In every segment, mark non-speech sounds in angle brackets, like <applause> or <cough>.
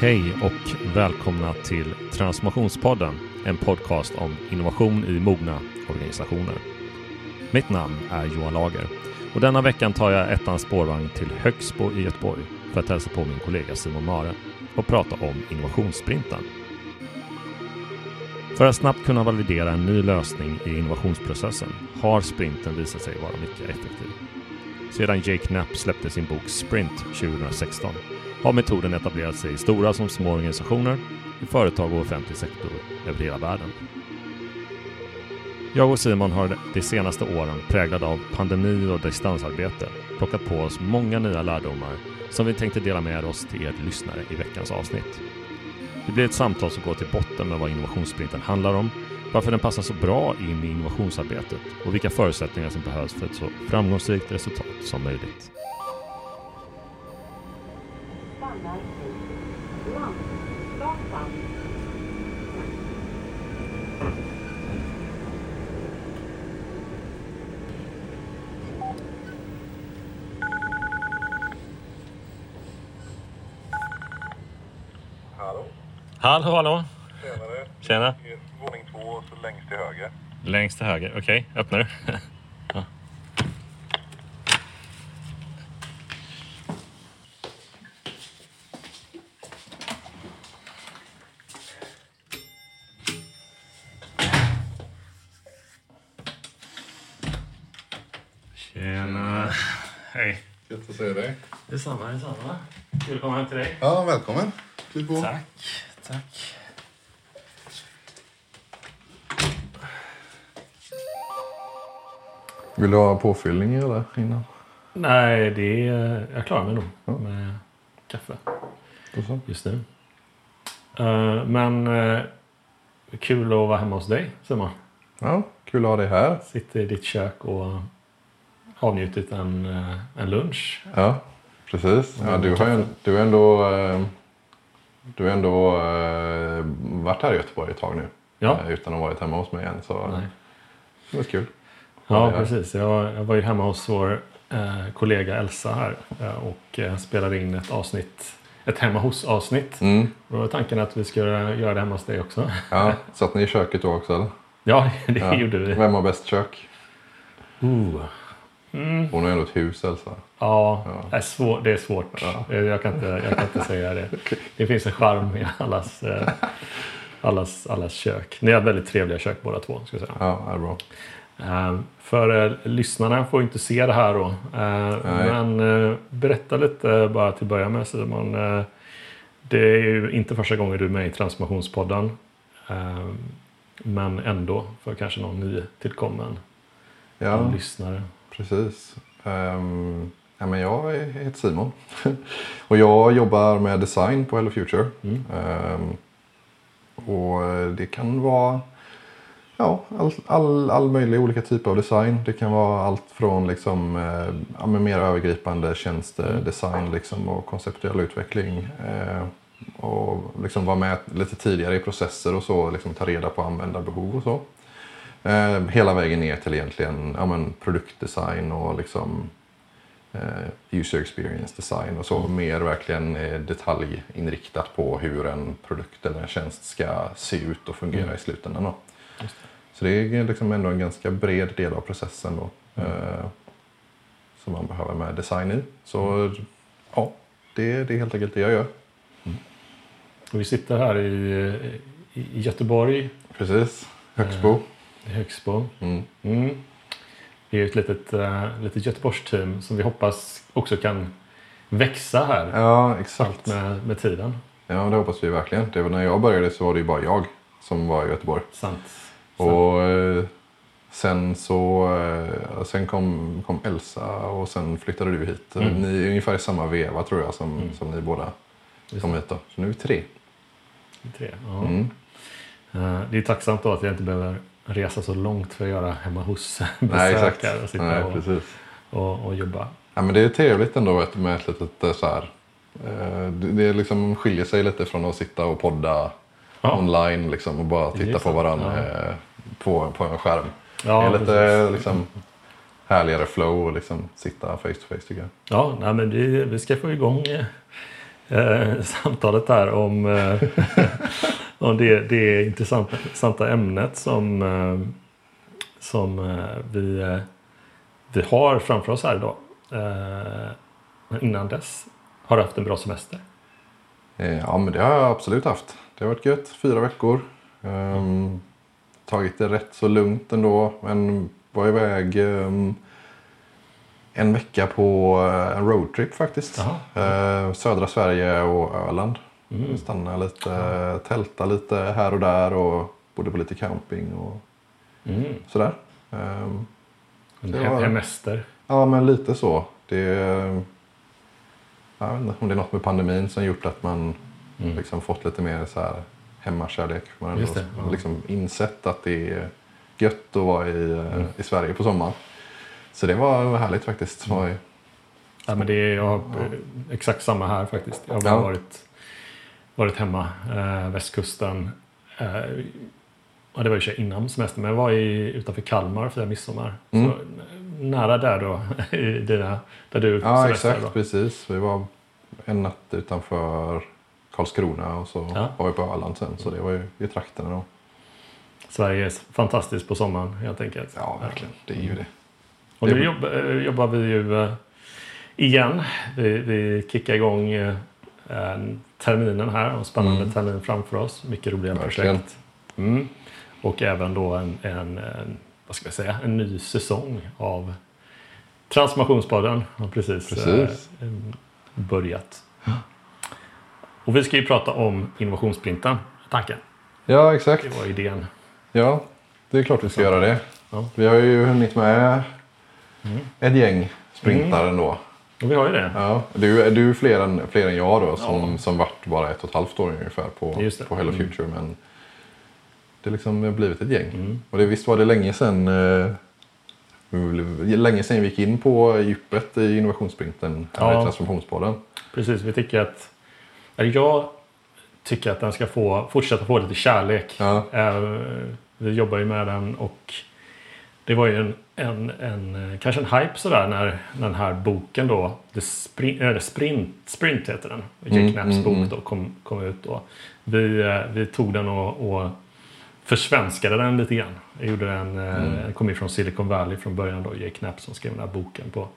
Hej och välkomna till Transformationspodden, en podcast om innovation i mogna organisationer. Mitt namn är Johan Lager och denna veckan tar jag ettans spårvagn till Högsbo i Göteborg för att hälsa på min kollega Simon Mare och prata om innovationssprinten. För att snabbt kunna validera en ny lösning i innovationsprocessen har sprinten visat sig vara mycket effektiv. Sedan Jake Knapp släppte sin bok Sprint 2016 har metoden etablerat sig i stora som små organisationer, i företag och offentlig sektor över hela världen. Jag och Simon har de senaste åren präglade av pandemi och distansarbete plockat på oss många nya lärdomar som vi tänkte dela med oss till er lyssnare i veckans avsnitt. Det blir ett samtal som går till botten med vad innovationssprinten handlar om, varför den passar så bra in i innovationsarbetet och vilka förutsättningar som behövs för ett så framgångsrikt resultat som möjligt stannar vid Landsgatan. Hallå, Hallå, hallå! tjenare. Tjena! Våning två, så längst till höger. Längst till höger, okej. Öppnar du? <laughs> Tjena! Hej! Gött att se dig. Detsamma, detsamma. Kul att komma hem till dig. Ja, välkommen. Kliv på. Tack, tack. Vill du ha påfyllning eller innan? Nej, det är, jag klarar mig nog med kaffe just nu. Eh, men uh, kul att vara hemma hos dig Simon. Ja, kul att ha dig här. Sitter i ditt kök och avnjutit en, eh, en lunch. Ja, precis. Ja, du har ju du har ändå, eh, du har ändå eh, varit här i Göteborg ett tag nu. Ja. Eh, Utan att ha varit hemma hos mig än. Så Nej. det var kul. Ja, precis. Jag, jag var ju hemma hos vår eh, kollega Elsa här eh, och eh, spelade in ett avsnitt. Ett hemma hos avsnitt. Mm. Då var tanken att vi skulle göra det hemma hos dig också. Ja, satt ni i köket då också eller? Ja, <laughs> det Ja. gjorde vi. Vem har bäst kök? Uh. Hon har ändå ett hus Elsa. Ja, Ja. Det, är svår, det är svårt. Eh, Jag, kan inte, jag kan inte säga det. <laughs> Det finns en charm i allas, eh, allas, allas kök. Ni har väldigt trevliga kök båda två. Ska jag säga. Ja, det är bra. Eh, För eh, lyssnarna får inte se det här då. Eh, Men eh, berätta lite bara till att börja med Simon. Det är ju inte första gången du är med i Transformationspodden. Eh, Men ändå för kanske någon ny tillkommen Ja. lyssnare. Precis. Um, ja, men jag heter Simon. <laughs> och jag jobbar med design på Hello Future. Mm. Ehm, och det kan vara ja, all, all, all möjliga olika typer av design. Det kan vara allt från liksom, eh, ja, mer övergripande tjänstedesign liksom, och konceptuell utveckling. Eh, och liksom vara med lite tidigare i processer och så. Liksom ta reda på användarbehov och så. Eh, hela vägen ner till egentligen ja, men produktdesign och liksom, eh, user experience design och så. Mer verkligen eh, detaljinriktat på hur en produkt eller en tjänst ska se ut och fungera i slutändan. Då. Så det är liksom ändå en ganska bred del av processen då, eh, som man behöver med design i. Så ja, det, det är helt enkelt det jag gör. Och vi sitter här i, i i Göteborg, Precis. Högsbo. Högsbo. Mm. Mm. Det är ett litet, uh, litet Göteborgsteam som vi hoppas också kan växa här Ja, exakt. med, med tiden. Ja, det hoppas vi verkligen. Det var när jag började så var det ju bara jag som var i Göteborg. Sant. Och eh, sen så eh, sen kom, kom Elsa och sen flyttade du hit. Mm. Ni är ungefär i samma veva tror jag som, som ni båda kom hit då. Så nu är vi tre. Tre. Ja. Mm. Eh, det är tacksamt då att jag inte behöver resa så långt för att göra hemma hos <laughs> besökare och sitta Nej, och, och, och jobba. Ja, men det är trevligt ändå med ett litet eh, så här. eh, Det liksom skiljer sig lite från att sitta och podda Ja. online liksom, och bara titta på varandra ja. eh, på, på en skärm. Ja, det är lite liksom, härligare flow och liksom sitta face to face tycker jag. Ja, nej, men vi, vi ska få igång eh, samtalet här om, eh, <laughs> om det, det intressanta, intressanta ämnet som, eh, som eh, vi, eh, vi har framför oss här idag. Men innan dess, har du haft en bra semester? Ja, men det har jag absolut haft. Det har varit gött. Fyra veckor. Ehm, tagit det rätt så lugnt ändå. Men var iväg ehm, en vecka på en roadtrip faktiskt. Eh, södra Sverige och Öland. Mm. Stanna lite, eh, tälta lite här och där och bodde på lite camping och Mm. sådär. En Det var- hemester. Ja, men lite så. Det, jag vet inte om det är något med pandemin som gjort att man Mm. liksom fått lite mer så här hemmakärlek. Man har ja. liksom insett att det är gött att vara i, Mm. i Sverige på sommaren. Så det var, härligt faktiskt. Var, Ja, men det är jag, har, eh, exakt samma här faktiskt. Jag har Ja. varit, varit hemma, eh, västkusten. Eh, ja, det var ju sig innan semestern, men jag var i, utanför Kalmar för midsommar. Mm. Så, nära där då, <laughs> i dina, där du ja, exakt. då. Precis. Vi var en natt utanför Karlskrona och så Ja. var vi på Öland sen. Så det var ju i trakterna då. Sverige är fantastiskt på sommaren helt enkelt. Ja, verkligen. Det är ju det. Och nu jobb, eh, jobbar vi ju eh, igen. Vi, vi kickar igång eh, terminen här. En spännande Mm. termin framför oss. Mycket roliga Verkligen. projekt. Mm. Och även då en, en, en, vad ska jag säga, en ny säsong av Transformationspodden. Har precis, Precis. Eh, börjat. Och vi ska ju prata om innovationsprinten. Tanken. Ja, exakt. Det var idén. Ja, det är klart vi ska göra det. Ja. Vi har ju hunnit med Mm. ett gäng sprintare ändå. Vi har ju det. Ja, du, är- du är fler än, fler än jag då som, Ja. som vart bara ett och ett halvt år ungefär på, på Hello Mm. Future. Men det liksom har blivit ett gäng. Mm. Och det, visst var det länge sedan eh, länge sedan vi gick in på djupet i innovationssprinten här Ja. i Transformationspodden. Precis, vi tycker att... Eller jag tycker att den ska få, fortsätta få lite kärlek. Ja. Eh, Vi jobbar ju med den och det var ju en, en, en eh, kanske en hype sådär när, när den här boken då, The Sprint, eller Sprint, Sprint heter den, Jake Mm, Knapps mm, bok mm. då kom, kom ut då. Vi, eh, vi tog den och, och försvenskade den lite grann. Jag gjorde den, eh, Mm. kom ju från Silicon Valley från början då, Jake Knapp som skrev den här boken på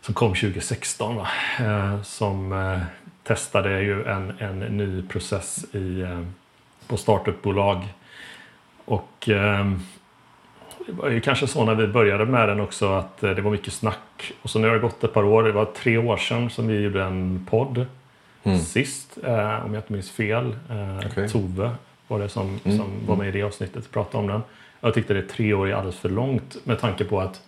som kom 2016 va? Eh, som eh, testade ju en, en ny process i, eh, på startupbolag. Och eh, det var ju kanske så när vi började med den också att eh, det var mycket snack. Och så nu har det gått ett par år, det var tre år sedan som vi gjorde en podd Mm. sist, eh, om jag inte minns fel. Eh, Okej. Tove var det som, Mm, som var med i det avsnittet och pratade om den. Jag tyckte det tre år är alldeles för långt med tanke på att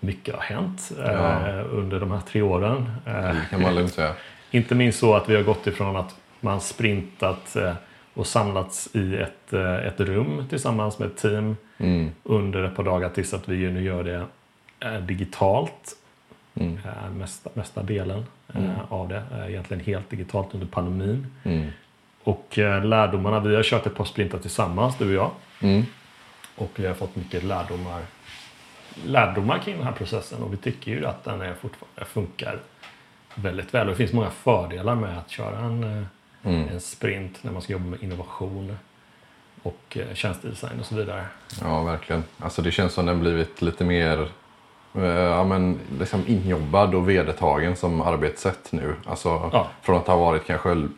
mycket har hänt eh, Ja. under de här tre åren. Eh, Det kan man lugnt säga. <laughs> inte minst så att vi har gått ifrån att man sprintat eh, och samlats i ett, eh, ett rum tillsammans med ett team Mm. under ett par dagar tills att vi nu gör det eh, digitalt. Mm. Eh, mesta, mesta delen Mm. av det. Egentligen helt digitalt under pandemin. Mm. Och lärdomarna, vi har kört ett par sprintar tillsammans, du och jag. Mm. Och vi har fått mycket lärdomar, lärdomar kring den här processen. Och vi tycker ju att den är fortfarande funkar väldigt väl. Och det finns många fördelar med att köra en, Mm. en sprint när man ska jobba med innovation och eh, tjänstedesign och så vidare. Ja, verkligen. Alltså det känns som den blivit lite mer eh, ja, men liksom injobbad och vedertagen som arbetssätt nu. Alltså Ja. från att ha varit kanske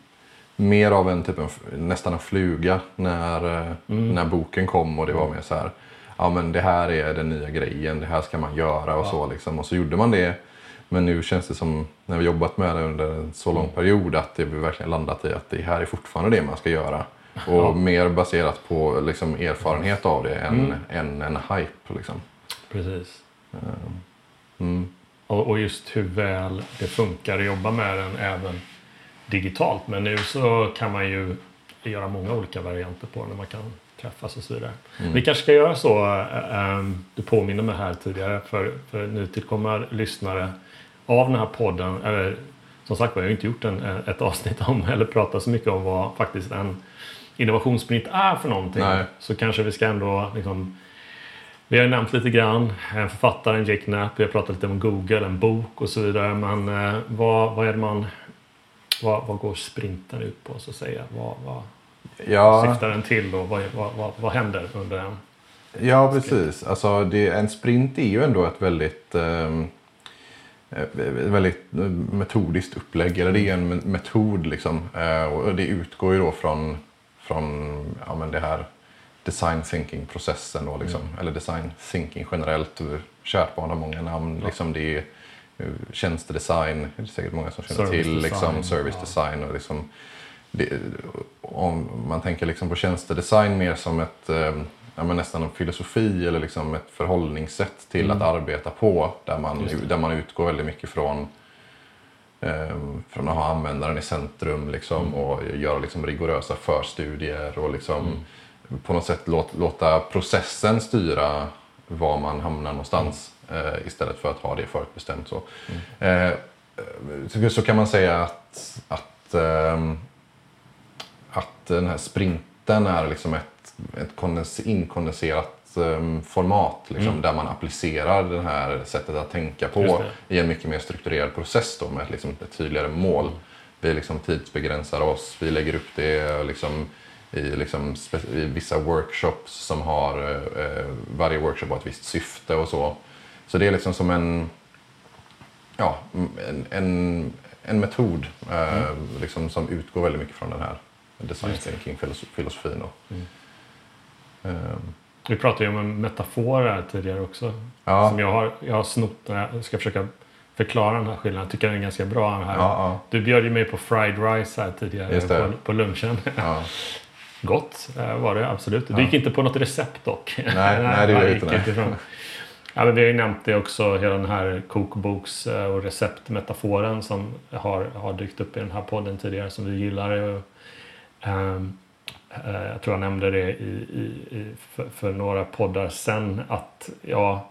mer av en typ av, nästan en fluga när, eh, Mm. när boken kom och det var mer så här. Ja men det här är den nya grejen, det här ska man göra och Ja. så liksom. Och så gjorde man det. Men nu känns det som, när vi jobbat med det under en så lång Mm. period, att det vi verkligen landat i att det här är fortfarande det man ska göra. Och Ja. mer baserat på liksom, erfarenhet av det än, Mm. än en hype. Liksom. Precis. Mm. Och, och just hur väl det funkar att jobba med den även digitalt. Men nu så kan man ju göra många olika varianter på den när man kan träffas och så vidare. Mm. Vi kanske ska göra så, äh, ähm, du påminner mig här tidigare för, för nytillkomna lyssnare av den här podden. Eller, som sagt var, jag har inte gjort en, ett avsnitt om eller pratat så mycket om vad faktiskt en innovationssprint är för någonting. Nej. Så kanske vi ska ändå liksom vi har ju nämnt lite grann eh, författaren Jake Knapp, vi har pratat lite om Google, en bok och så vidare. Men eh, vad, vad är det man... vad, vad går sprinten ut på så att säga? Vad, vad Ja, syftar den till och vad, vad, vad, vad händer under den? ja precis. Alltså, det, en sprint är ju ändå ett väldigt, eh, väldigt eh, metodiskt upplägg. Eller det är en me- metod liksom. Eh, och det utgår ju då från, från ja, men det här design thinking-processen. Då, liksom. Eller design thinking generellt. Kärt barn har många namn. Liksom, det är eh, tjänstedesign, det är säkert många som känner Service till. Liksom, design, service ja. design och liksom, det, om man tänker liksom på tjänstedesign mer som ett, eh, ja, men nästan en filosofi eller liksom ett förhållningssätt till att arbeta på. Där man, Mm. Där man utgår väldigt mycket från, eh, från att ha användaren i centrum liksom, Mm. och göra liksom rigorösa förstudier och liksom, Mm. på något sätt låta, låta processen styra var man hamnar någonstans eh, istället för att ha det förutbestämt. Så. Mm. Eh, så, så kan man säga att, att, ehm, att den här sprinten är liksom ett, ett kondens- inkondenserat ehm, format liksom, Mm. där man applicerar det här sättet att tänka på i en mycket mer strukturerad process då, med ett, liksom, ett tydligare mål. Mm. Vi liksom tidsbegränsar oss, vi lägger upp det liksom, i, liksom, i vissa workshops som har, eh, eh, varje workshop har ett visst syfte och så. Så det är liksom som en, ja, en, en, en metod eh, liksom, som utgår väldigt mycket från den här design Just det. thinking filoso- filosofin. Då. Mm. Eh, Vi pratade ju om en metafor här tidigare också. ja, Som jag har, jag har snott när jag ska försöka förklara den här skillnaden. Jag tycker den är ganska bra. Den här. ja, Du bjöd ju mig på fried rice här tidigare på, på lunchen. ja, ja. <laughs> Gott eh, var det absolut. Du Ja. gick inte på något recept dock. Nej, nej, det gjorde jag inte, ifrån. Ja, men vi har ju nämnt det också, hela den här kokboks eh, och receptmetaforen som har, har dykt upp i den här podden tidigare som vi gillar. Ehm, eh, jag tror jag nämnde det i, i, i, för, för några poddar sen att ja,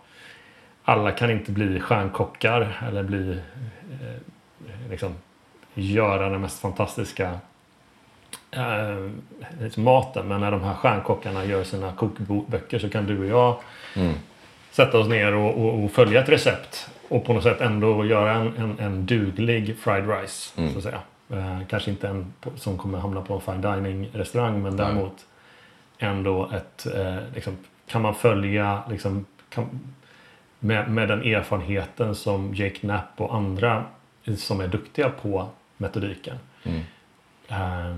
alla kan inte bli stjärnkockar eller bli eh, liksom göra den mest fantastiska eh, liksom maten. Men när de här stjärnkockarna gör sina kokböcker så kan du och jag Mm. sätta oss ner och, och, och följa ett recept. Och på något sätt ändå göra en, en, en duglig fried rice. Mm. Så att säga. Eh, kanske inte en som kommer hamna på en fine dining restaurang. Men Nej. däremot ändå ett... Eh, liksom, kan man följa liksom, kan, med, med den erfarenheten som Jake Knapp och andra som är duktiga på metodiken Mm. eh,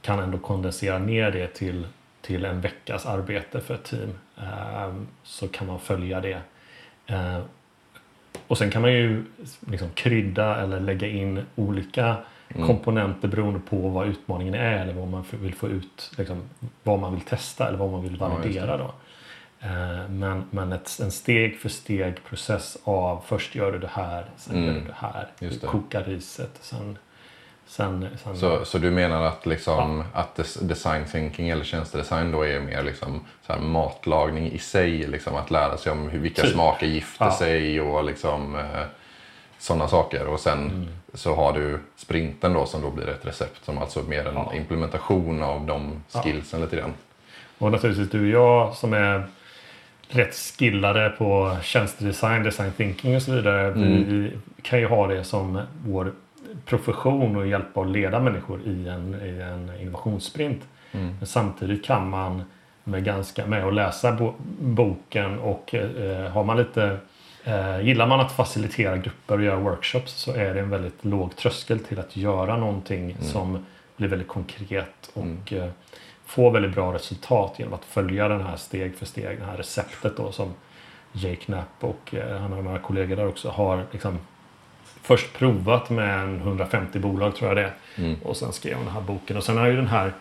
kan ändå kondensera ner det till, till en veckas arbete för ett team. Eh, så kan man följa det. Eh, och sen kan man ju liksom krydda eller lägga in olika Mm. komponenter beroende på vad utmaningen är eller vad man vill få ut, liksom, vad man vill testa eller vad man vill Ja, validera. då. Eh, Men, men ett, en steg för steg process av först gör du det här, sen Mm. gör du det här. Just det. kokar riset, sen, sen, sen Så, så du menar att, liksom, att des- design thinking eller tjänstedesign då är mer liksom, så matlagning i sig? Liksom, att lära sig om hur, vilka Typ. smaker gifter Ja. sig och liksom, eh, sådana saker. Och sen Mm. så har du sprinten då som då blir ett recept som alltså mer en Ja. implementation av de Ja. skillsen lite grann. Och naturligtvis du och jag som är rätt skillade på tjänstedesign, design thinking och så vidare. Vi Mm. kan ju ha det som vår profession och hjälpa och leda människor i en, i en innovationssprint. Mm. Men samtidigt kan man med, ganska, med att läsa bo, boken och eh, har man lite Gillar man att facilitera grupper och göra workshops så är det en väldigt låg tröskel till att göra någonting som blir väldigt konkret och eh, får väldigt bra resultat genom att följa den här steg för steg, det här receptet då som Jake Knapp och eh, han och några kollegor där också har liksom först provat med en 150 bolag tror jag det är. Mm. Och sen skrev han den här boken. Och sen har ju den här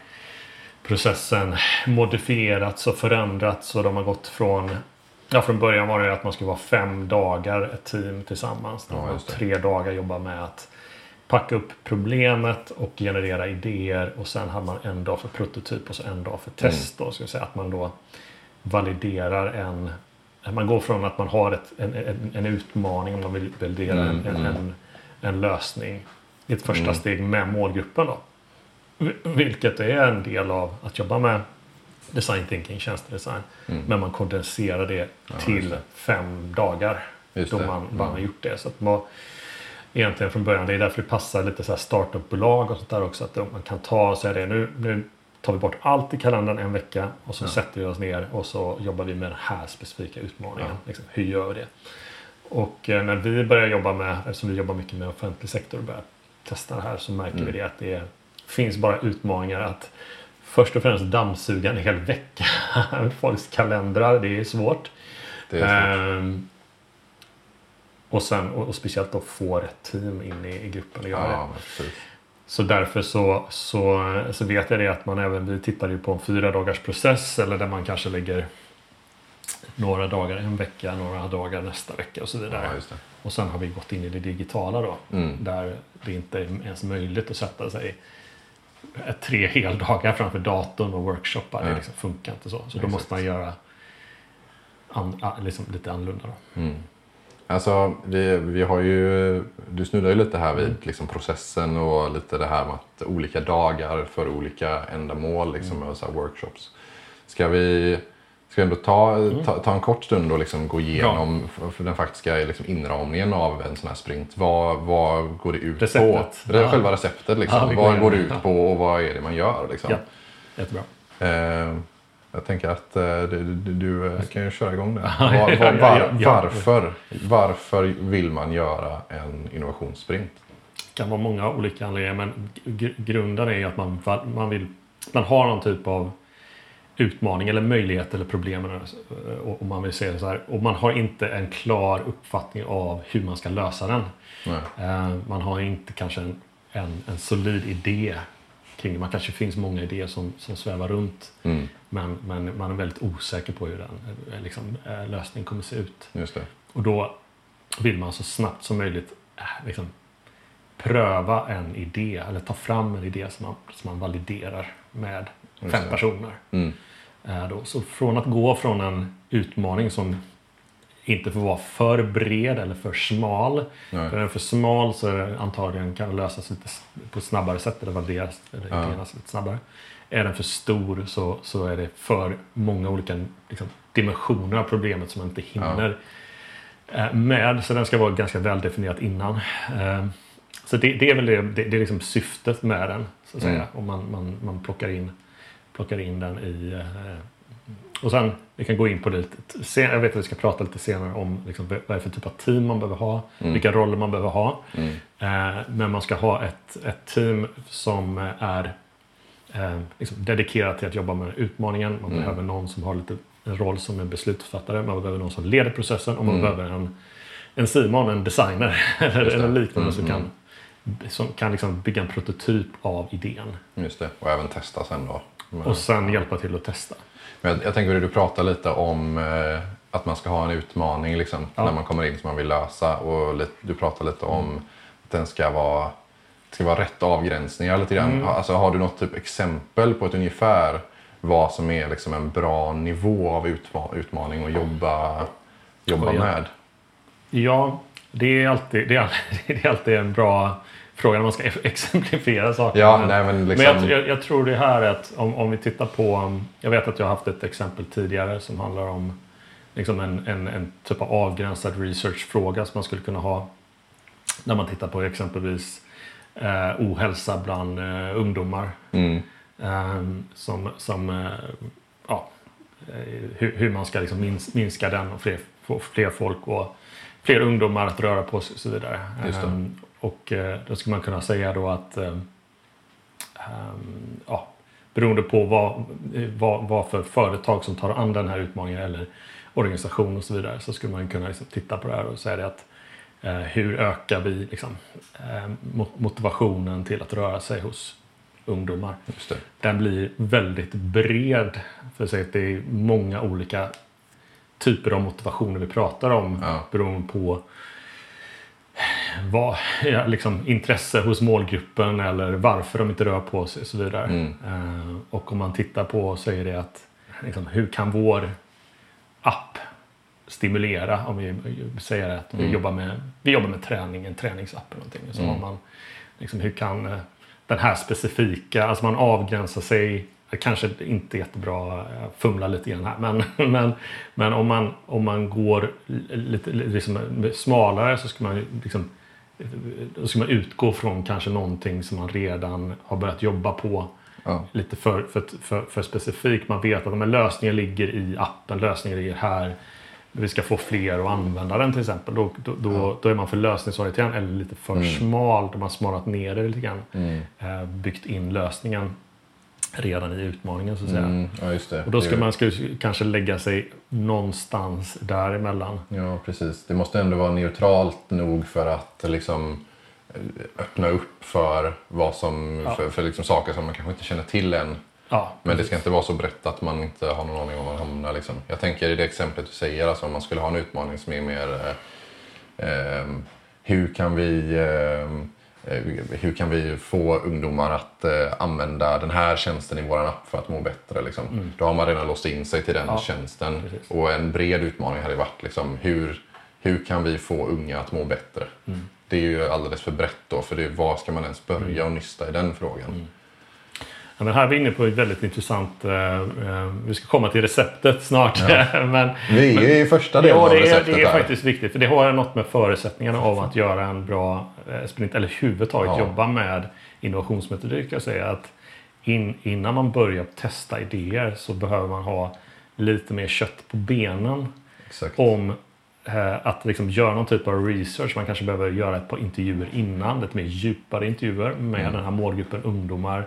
processen modifierats och förändrats. Och de har gått från Ja, från början var det att man skulle vara fem dagar ett team tillsammans. Ja, man tre dagar jobbar med att packa upp problemet och generera idéer. Och sen hade man en dag för prototyp och så en dag för test. Då, ska säga. Att man då validerar en... Man går från att man har ett, en, en, en utmaning, man vill validera en, Mm, en, mm. en, en lösning i ett första Mm. steg med målgruppen. Då. Vil- Vilket är en del av att jobba med design thinking, tjänstedesign. Mm. Men man kondenserar det Ja, till det. fem dagar Just då det. man, har Mm. gjort det. Så att man, egentligen från början. Det är därför det passar lite så här startupbolag och sånt där också. Att man kan ta och säga det. Nu, nu tar vi bort allt i kalendern en vecka och så Ja. sätter vi oss ner och så jobbar vi med den här specifika utmaningen. Ja. Liksom, hur gör vi det? Och eh, när vi börjar jobba med, eftersom vi jobbar mycket med offentlig sektor och börjar testa det här så märker Mm. vi det att det finns bara utmaningar att först och främst dammsuga en hel vecka. <laughs> Folks kalendrar, det är svårt. Det är svårt. Ehm, och, sen, och, och speciellt att få rätt team in i, i gruppen. Ja. Så därför så, så, så vet jag det att man även, vi tittar ju på en fyra dagars process eller där man kanske lägger några dagar en vecka, några dagar nästa vecka och så vidare. Ja. Och sen har vi gått in i det digitala då. Mm. Där det inte är ens möjligt att sätta sig tre heldagar framför datorn och workshoppa. Det liksom funkar inte så. Så då Exakt. måste man göra an, liksom lite annorlunda. Då. Mm. Alltså, vi, vi har ju, du snuddar ju lite här vid Mm. liksom, processen och lite det här med att olika dagar för olika ändamål, liksom, Mm. och så workshops. Ska vi, ska vi ändå ta, Mm. ta, ta en kort stund och liksom gå igenom för den faktiska liksom, inramningen av en sån här sprint? Vad, vad går det ut Receptet. på? Det är Ja. Själva receptet, liksom. Ja, vad går det ut på och vad är det man gör? Liksom? Ja, jättebra. Eh, jag tänker att eh, du, du, du eh, kan ju köra igång <laughs> det. Ja, Var, var, ja, var, ja, ja. varför, varför vill man göra en innovationssprint? Det kan vara många olika anledningar men gr- grunden är att man, man, vill, man har någon typ av utmaning eller möjlighet eller problem och, och man vill det så här och man har inte en klar uppfattning av hur man ska lösa den. Nej. Eh, Man har inte kanske en, en, en solid idé kring det. Man kanske finns många idéer som, som svävar runt Mm, men, men man är väldigt osäker på hur den eh, liksom, eh, lösningen kommer se ut. Och då vill man så snabbt som möjligt eh, liksom, pröva en idé eller ta fram en idé som man, som man validerar med fem personer. Mm, Eh, då. Så från att gå från en utmaning som inte får vara för bred eller för smal. nej. För är den för smal så är det antagligen kan lösas lite på ett snabbare sätt eller valideras eller Ja. lite snabbare. Är den för stor så, så är det för många olika liksom, dimensioner av problemet som man inte hinner eh, med. Så den ska vara ganska väl definierat innan. Eh, Så det, det är väl det, det, det är liksom syftet med den. Så att säga. Mm. Om man, man, man plockar, in, plockar in den i... eh, Och sen, vi kan gå in på det lite. Sen, jag vet att vi ska prata lite senare om liksom, vad är det för typ av team man behöver ha. Mm. Vilka roller man behöver ha. Mm, Eh, men man ska ha ett, ett team som är eh, liksom dedikerat till att jobba med utmaningen. Man Mm. behöver någon som har lite en roll som en beslutsfattare. Man behöver någon som leder processen och man Mm. behöver en, en Simon, en designer <laughs> eller, eller liknande Mm, som mm. kan, som kan liksom bygga en prototyp av idén. just det. Och även testa sen då. Men, Och sen hjälpa till att testa. men jag, jag tänker att du pratar lite om eh, att man ska ha en utmaning liksom, Ja. när man kommer in som man vill lösa. Och lite, du pratar lite om att den ska vara, det ska vara rätt avgränsningar lite grann. Mm. Alltså, har du något typ exempel på ett ungefär vad som är liksom en bra nivå av utma- utmaning att jobba, jobba med? Ja, det är alltid, det är, <laughs> det är alltid en bra fråga när man ska <laughs> exemplifiera saker. Ja, Men- nej men Men liksom... jag, jag, jag tror det här är att om, om vi tittar på... um, Jag vet att jag har haft ett exempel tidigare som handlar om liksom en, en, en typ av avgränsad researchfråga som man skulle kunna ha när man tittar på exempelvis eh, ohälsa bland eh, ungdomar. Mm, Eh, som, som eh, ja, eh, hur, hur man ska liksom mins, minska den och fler, få fler folk och fler ungdomar att röra på sig och så vidare. Eh, och eh, då skulle man kunna säga då att eh, ehm, ja, beroende på vad, vad, vad för företag som tar an den här utmaningen eller organisation och så vidare så skulle man kunna liksom titta på det här och säga det att eh, hur ökar vi liksom, eh, mo- motivationen till att röra sig hos ungdomar? Den blir väldigt bred. För att säga att det är många olika typer av motivationer vi pratar om Ja. beroende på vad, ja, liksom, intresse hos målgruppen eller varför de inte rör på sig och så vidare. Mm. Eh, och om man tittar på så är det att liksom, hur kan vår app stimulera om vi säger att vi, Mm. jobbar med, vi jobbar med träning, en träningsapp eller någonting. Så Mm. har man, liksom, hur kan eh, den här specifika, alltså man avgränsar sig Kanske inte jättebra, jag fumlar lite grann här, men, <laughs> men, men om, man, om man går lite liksom smalare så ska man liksom ska man utgå från kanske någonting som man redan har börjat jobba på Ja. lite för, för, för, för specifikt. Man vet att lösningen ligger i appen, lösningen ligger här. Vi ska få fler att använda den till exempel. Då, då, då, då är man för lösningsorienterad eller lite för Mm. smal. Då har man smalat ner det lite grann. Eh, byggt in lösningen redan i utmaningen så att säga. Mm, ja, just det. Och då ska man ska kanske lägga sig någonstans däremellan. Ja, precis. Det måste ändå vara neutralt nog för att liksom eh, öppna upp för, vad som, Ja. för, för liksom saker som man kanske inte känner till än. Ja, Men det ska inte vara så brett att man inte har någon aning om var man hamnar. Liksom. Jag tänker i det exemplet du säger, alltså om man skulle ha en utmaning som är mer eh, eh, hur, kan vi, eh, hur kan vi få ungdomar att eh, använda den här tjänsten i vår app för att må bättre? Liksom. Då har man redan låst in sig till den Ja, tjänsten. precis. Och en bred utmaning hade varit liksom, hur, hur kan vi få unga att må bättre? Det är ju alldeles för brett då, för det, var ska man ens börja och nysta i den frågan? Ja, men här är vi inne på ett väldigt intressant... Eh, eh, vi ska komma till receptet snart. <laughs> men, Vi är ju i första delen ja, av det är, receptet det är här. faktiskt viktigt. För det har något med förutsättningarna av att göra en bra eh, sprint. Eller överhuvudtaget Ja. jobba med innovationsmetodik. Jag säger att in, innan man börjar testa idéer så behöver man ha lite mer kött på benen Exakt. om eh, att liksom göra någon typ av research. Man kanske behöver göra ett par intervjuer innan, lite mer djupare intervjuer med Mm. den här målgruppen ungdomar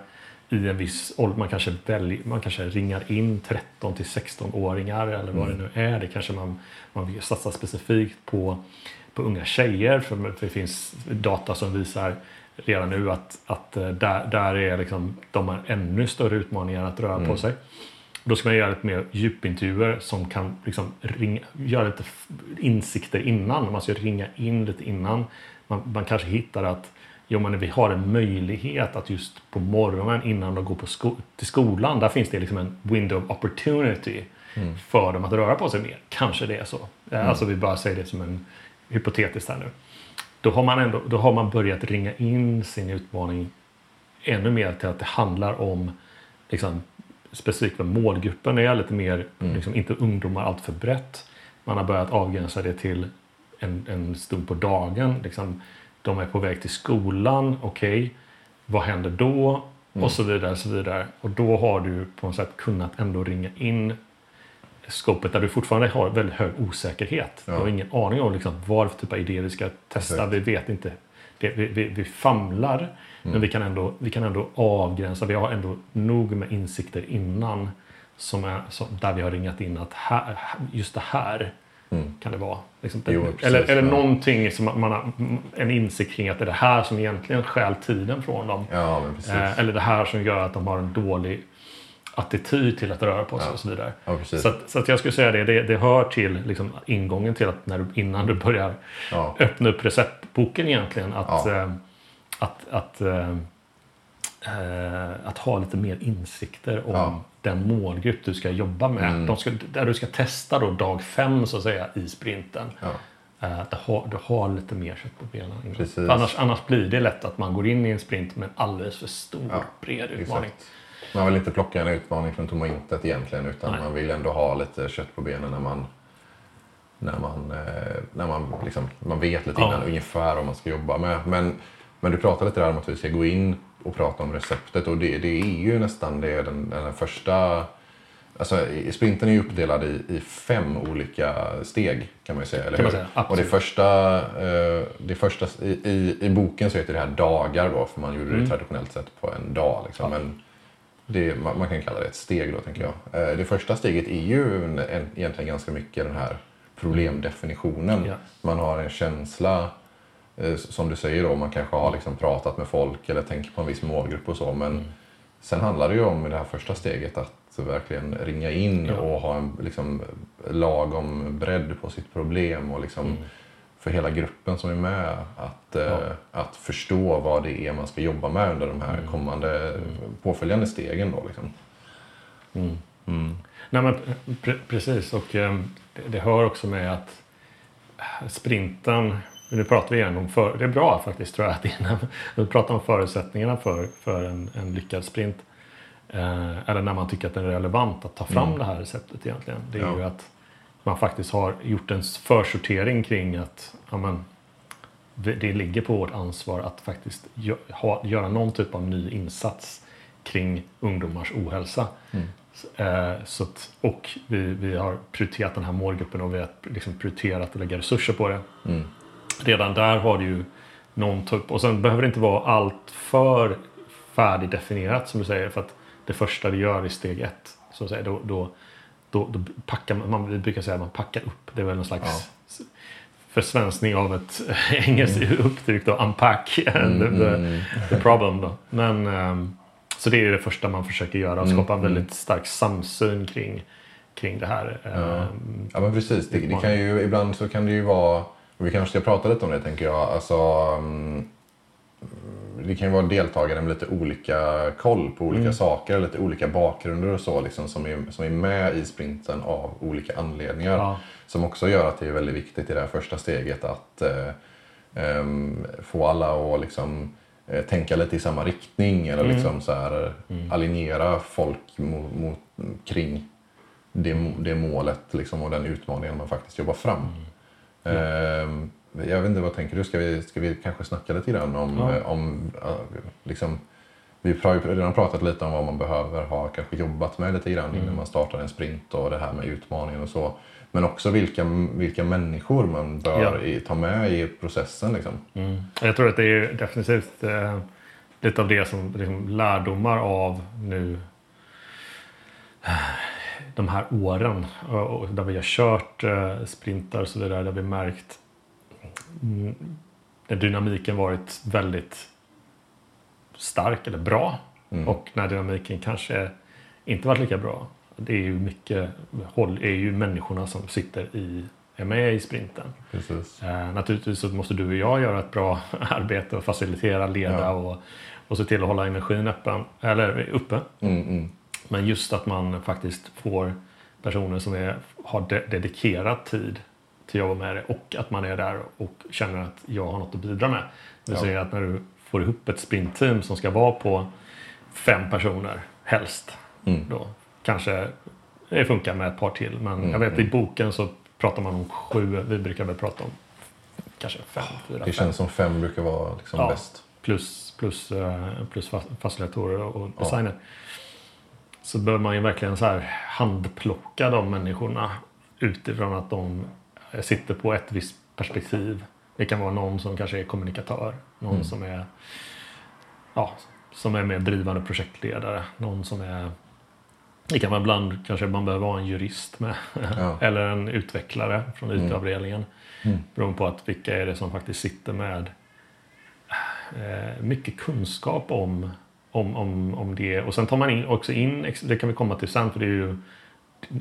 i en viss ålder. Man kanske, välj, man kanske ringar in 13 till 16-åringar eller vad Mm. det nu är. Det kanske man, man vill satsa specifikt på, på unga tjejer. För, det finns data som visar redan nu att, att eh, där, där är liksom, de har ännu större utmaningar att röra Mm. på sig. Då ska man göra lite mer djupintervjuer som kan liksom ringa, göra lite insikter innan. Man ska ringa in lite innan. Man, man kanske hittar att jo, men vi har en möjlighet att just på morgonen innan de går på sko- till skolan, där finns det liksom en window of opportunity för dem att röra på sig mer. Kanske det är så. Eh, Alltså vi bara säger det som en hypotetiskt här nu. Då har man, ändå, då har man börjat ringa in sin utmaning ännu mer till att det handlar om liksom, specifikt för målgruppen är lite mer, liksom, inte ungdomar allt för brett. Man har börjat avgränsa det till en, en stund på dagen. Liksom, de är på väg till skolan, okej, vad händer då? Och så vidare, så vidare. Och då har du på något sätt kunnat ändå ringa in skopet där du fortfarande har väldigt hög osäkerhet. Du Ja. har ingen aning om liksom vad för typ av idéer vi ska testa. Exakt. Vi vet inte. Det, vi, vi, vi famlar, men vi kan, ändå, vi kan ändå avgränsa. Vi har ändå nog med insikter innan som är, som, där vi har ringat in att här, just det här Mm. kan det vara. Liksom, Jo, precis, eller eller ja. någonting som man har en insikt kring att det är det här som egentligen stjäl tiden från dem. Ja. Eh, eller det här som gör att de har en dålig attityd till att röra på sig Ja. och så vidare. Ja. Så, att, så att jag skulle säga det, det, det hör till liksom, ingången till att när du, innan du börjar Ja. öppna upp receptboken egentligen. Att, eh, att, att, eh, eh, att ha lite mer insikter om. Den målgrupp du ska jobba med. Mm. De ska, där du ska testa då dag fem så att säga i sprinten. Ja. Eh, du, har, du har lite mer kött på benen. Annars, annars blir det lätt att man går in i en sprint med en alldeles för stor, Ja, bred utmaning. Exakt. Man vill inte plocka en utmaning från tomma intet egentligen utan Nej. man vill ändå ha lite kött på benen när man när man, eh, när man, liksom, man vet lite Ja. innan ungefär vad man ska jobba med. Men, men du pratade lite där om att vi ska gå in och prata om receptet och det, det är ju nästan det den, den första Alltså, sprinten är ju uppdelad i, i fem olika steg kan man ju säga. Eller hur? säga, och det första, eh, det första i, i, i boken så heter det här dagar då, för man gjorde det Mm. traditionellt sett på en dag. Liksom. Ja. Men det, man, man kan kalla det ett steg då, tänker jag. Eh, det första steget är ju en, en, egentligen ganska mycket den här problemdefinitionen. Ja. Man har en känsla, som du säger då, man kanske har liksom pratat med folk eller tänker på en viss målgrupp och så. Men Mm. sen handlar det ju om i det här första steget att verkligen ringa in Ja. och ha en liksom, lagom bredd på sitt problem och liksom Mm. för hela gruppen som är med att, eh, Ja. att förstå vad det är man ska jobba med under de här Mm. kommande påföljande stegen. Då, liksom. Mm. Nej, men pre- precis, och eh, det, det hör också med att eh, sprinten, nu pratar vi igen om för, det är bra faktiskt tror jag att innan vi pratar om förutsättningarna för, för en, en lyckad sprint. Eh, eller när man tycker att det är relevant att ta fram Mm. det här receptet egentligen. Det är Ja. ju att man faktiskt har gjort en försortering kring att ja, men, det ligger på vårt ansvar att faktiskt gö- ha, göra någon typ av ny insats kring ungdomars ohälsa. Mm. Eh, Så att, och vi, vi har prioriterat den här målgruppen och vi har liksom prioriterat att lägga resurser på det. Mm. Redan där har du ju någon typ, och sen behöver det inte vara allt för färdigdefinierat som du säger. För att det första vi gör i steg ett, så att säga, då, då, då, då packar man, man, vi brukar säga att man packar upp. Det är väl någon slags försvenskning av ett <laughs> engelskt uttryck då, unpack <laughs> the, the, the problem då. Men, ehm, så det är det första man försöker göra och skapa en väldigt stark samsyn kring, kring det här. ehm, Ja men precis, det, det kan ju, ibland så kan det ju vara, och vi kanske ska prata lite om det tänker jag, alltså mm, det kan ju vara deltagare med lite olika koll på olika saker, lite olika bakgrunder och så liksom, som, är, som är med i sprinten av olika anledningar. Ja. Som också gör att det är väldigt viktigt i det här första steget att eh, ehm, få alla att liksom, eh, tänka lite i samma riktning eller liksom så här, alignera folk mot, mot, kring det, det målet liksom, och den utmaningen man faktiskt jobbar fram. Ehm, jag vet inte, vad tänker du? Ska vi, ska vi kanske snacka lite grann om... Ja. eh, om liksom, vi har ju redan pratat lite om vad man behöver ha kanske jobbat med lite grann innan man startar en sprint och det här med utmaningen och så. Men också vilka, vilka människor man bör Ja. i, ta med i processen. Liksom. Mm. Jag tror att det är definitivt eh, lite av det som liksom, lärdomar av nu de här åren och, och där vi har kört eh, sprintar och så vidare där vi märkt mm, när dynamiken varit väldigt stark eller bra Mm. och när dynamiken kanske inte varit lika bra. Det är ju mycket håll, är ju människorna som sitter i, är med i sprinten. Eh, naturligtvis så måste du och jag göra ett bra <laughs> arbete och facilitera, leda Ja. och, och se till att hålla energin öppen, eller uppe. Mm, mm. Men just att man faktiskt får personer som är, har de, dedikerat tid till att jobba med det och att man är där och känner att jag har något att bidra med. Det vill Ja. säga att när du får ihop ett sprintteam som ska vara på fem personer helst. Mm. Då kanske det funkar med ett par till. Men Mm, jag vet i mm. boken så pratar man om sju. Vi brukar väl prata om kanske fem, fyra, Det fem. känns som fem brukar vara liksom Ja. bäst. Plus, plus, eh, plus fa- facilitatorer och Ja. Så behöver man ju verkligen så här handplocka de människorna utifrån att de sitter på ett visst perspektiv. Det kan vara någon som kanske är kommunikatör. Någon Mm. som är ja, som är mer drivande projektledare. Någon som är det kan vara ibland kanske man behöver ha en jurist med. Ja. <laughs> Eller en utvecklare från IT-avdelningen. Mm. Beroende på att vilka är det som faktiskt sitter med eh, mycket kunskap om, om, om, om det. Och sen tar man in, också in, det kan vi komma till sen, för det är ju